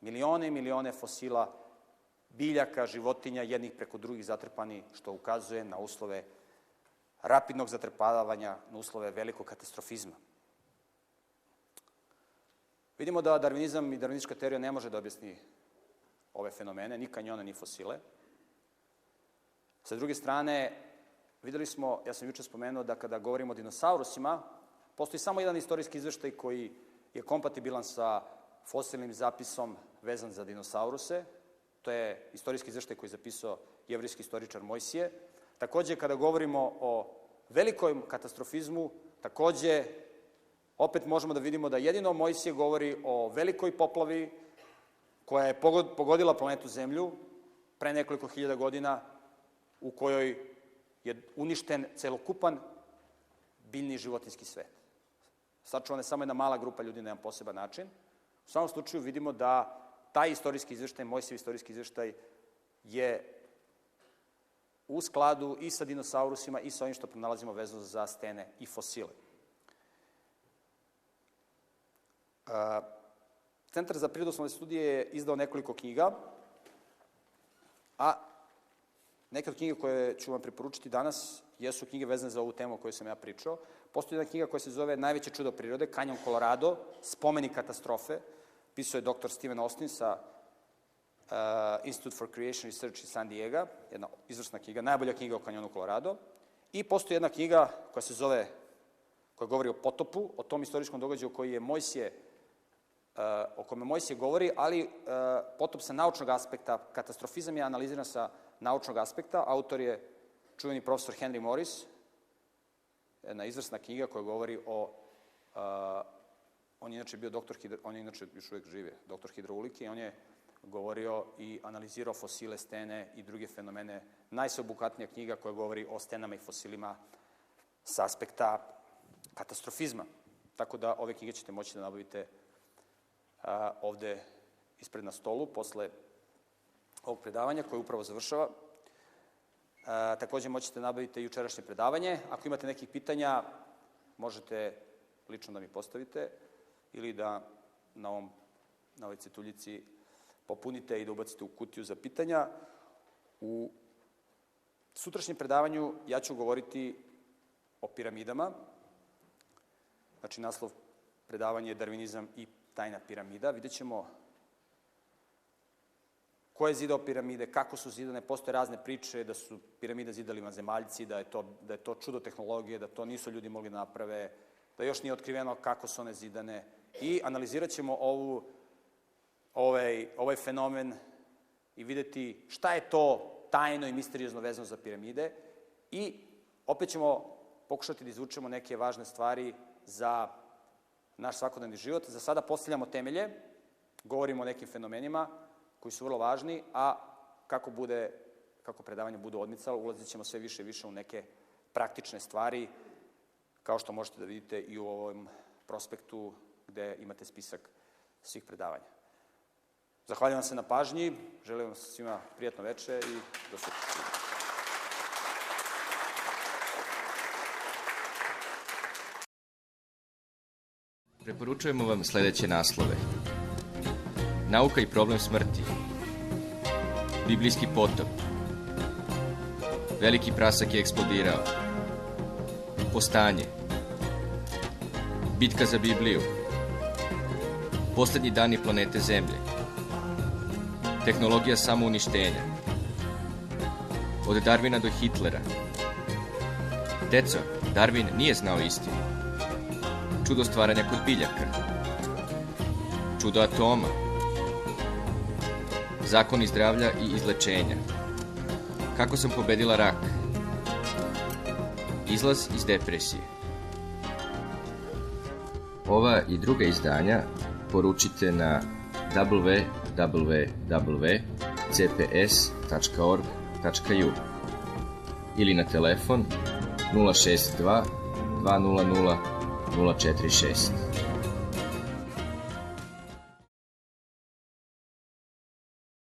milione i milione fosila biljaka, životinja, jednih preko drugih zatrpani, što ukazuje na uslove rapidnog zatrpavanja na uslove velikog katastrofizma. Vidimo da darvinizam i darvinistička teorija ne može da objasni ove fenomene, ni kanjone, ni fosile. Sa druge strane, videli smo, ja sam juče spomenuo da kada govorimo o dinosaurusima, postoji samo jedan istorijski izveštaj koji je kompatibilan sa fosilnim zapisom vezan za dinosauruse. To je istorijski izveštaj koji je zapisao jevrijski istoričar Mojsije. Takođe, kada govorimo o velikom katastrofizmu, takođe, opet možemo da vidimo da jedino Mojsije govori o velikoj poplavi koja je pogodila planetu Zemlju pre nekoliko hiljada godina, u kojoj je uništen celokupan biljni i životinski svet. Sačuvana je samo jedna mala grupa ljudi na jedan poseban način. U svakom slučaju vidimo da taj istorijski izveštaj, Mojsijev istorijski izveštaj, je u skladu i sa dinosaurusima i sa ovim što pronalazimo vezu za stene i fosile. Centar za prirodoslovne studije je izdao nekoliko knjiga, a neke od knjiga koje ću vam preporučiti danas jesu knjige vezane za ovu temu o kojoj sam ja pričao. Postoji jedna knjiga koja se zove Najveće čudo prirode, Kanjon Colorado, spomenik katastrofe. Pisao je dr. Steven Austin sa uh, Institute for Creation Research iz San Diego, jedna izvrsna knjiga, najbolja knjiga o kanjonu Colorado. I postoji jedna knjiga koja se zove, koja govori o potopu, o tom istorijskom događaju koji je Mojsije, uh, o kome Mojsije govori, ali uh, potop sa naučnog aspekta, katastrofizam je analiziran sa naučnog aspekta, autor je čuveni profesor Henry Morris, jedna izvrsna knjiga koja govori o, uh, on je inače bio doktor, on je inače još uvek žive, doktor hidroulike i on je govorio i analizirao fosile stene i druge fenomene. Najsveobuhvatnija knjiga koja govori o stenama i fosilima s aspekta katastrofizma. Tako da ove knjige ćete moći da nabavite a, ovde ispred na stolu posle ovog predavanja koje upravo završava. A, takođe moćete nabavite jučerašnje predavanje. Ako imate nekih pitanja, možete lično da mi postavite ili da na, ovom, na ovoj cetuljici popunite i da ubacite u kutiju za pitanja. U sutrašnjem predavanju ja ću govoriti o piramidama. Znači, naslov predavanja je Darvinizam i tajna piramida. Vidjet ćemo ko je zidao piramide, kako su zidane, postoje razne priče da su piramide zidali vanzemaljci, da je to, da je to čudo tehnologije, da to nisu ljudi mogli da naprave, da još nije otkriveno kako su one zidane. I analizirat ćemo ovu ovaj, ovaj fenomen i videti šta je to tajno i misteriozno vezano za piramide i opet ćemo pokušati da izvučemo neke važne stvari za naš svakodnevni život. Za sada postavljamo temelje, govorimo o nekim fenomenima koji su vrlo važni, a kako bude kako predavanje bude odmicalo, ulazit ćemo sve više i više u neke praktične stvari, kao što možete da vidite i u ovom prospektu gde imate spisak svih predavanja. Zahvaljujem se na pažnji, želim vam svima prijatno veče i do sutra. Preporučujemo vam sledeće naslove. Nauka i problem smrti. Biblijski potop. Veliki prasak je eksplodirao. Postanje. Bitka za Bibliju. Poslednji dani planete Zemlje Tehnologija samouništenja. Od Darvina do Hitlera. Deco, Darwin nije znao istinu. Čudo stvaranja kod biljaka. Čudo atoma. Zakoni zdravlja i izlečenja. Kako sam pobedila rak. Izlaz iz depresije. Ova i druga izdanja poručite na www www.cps.org.ju ili na telefon 062 200 046.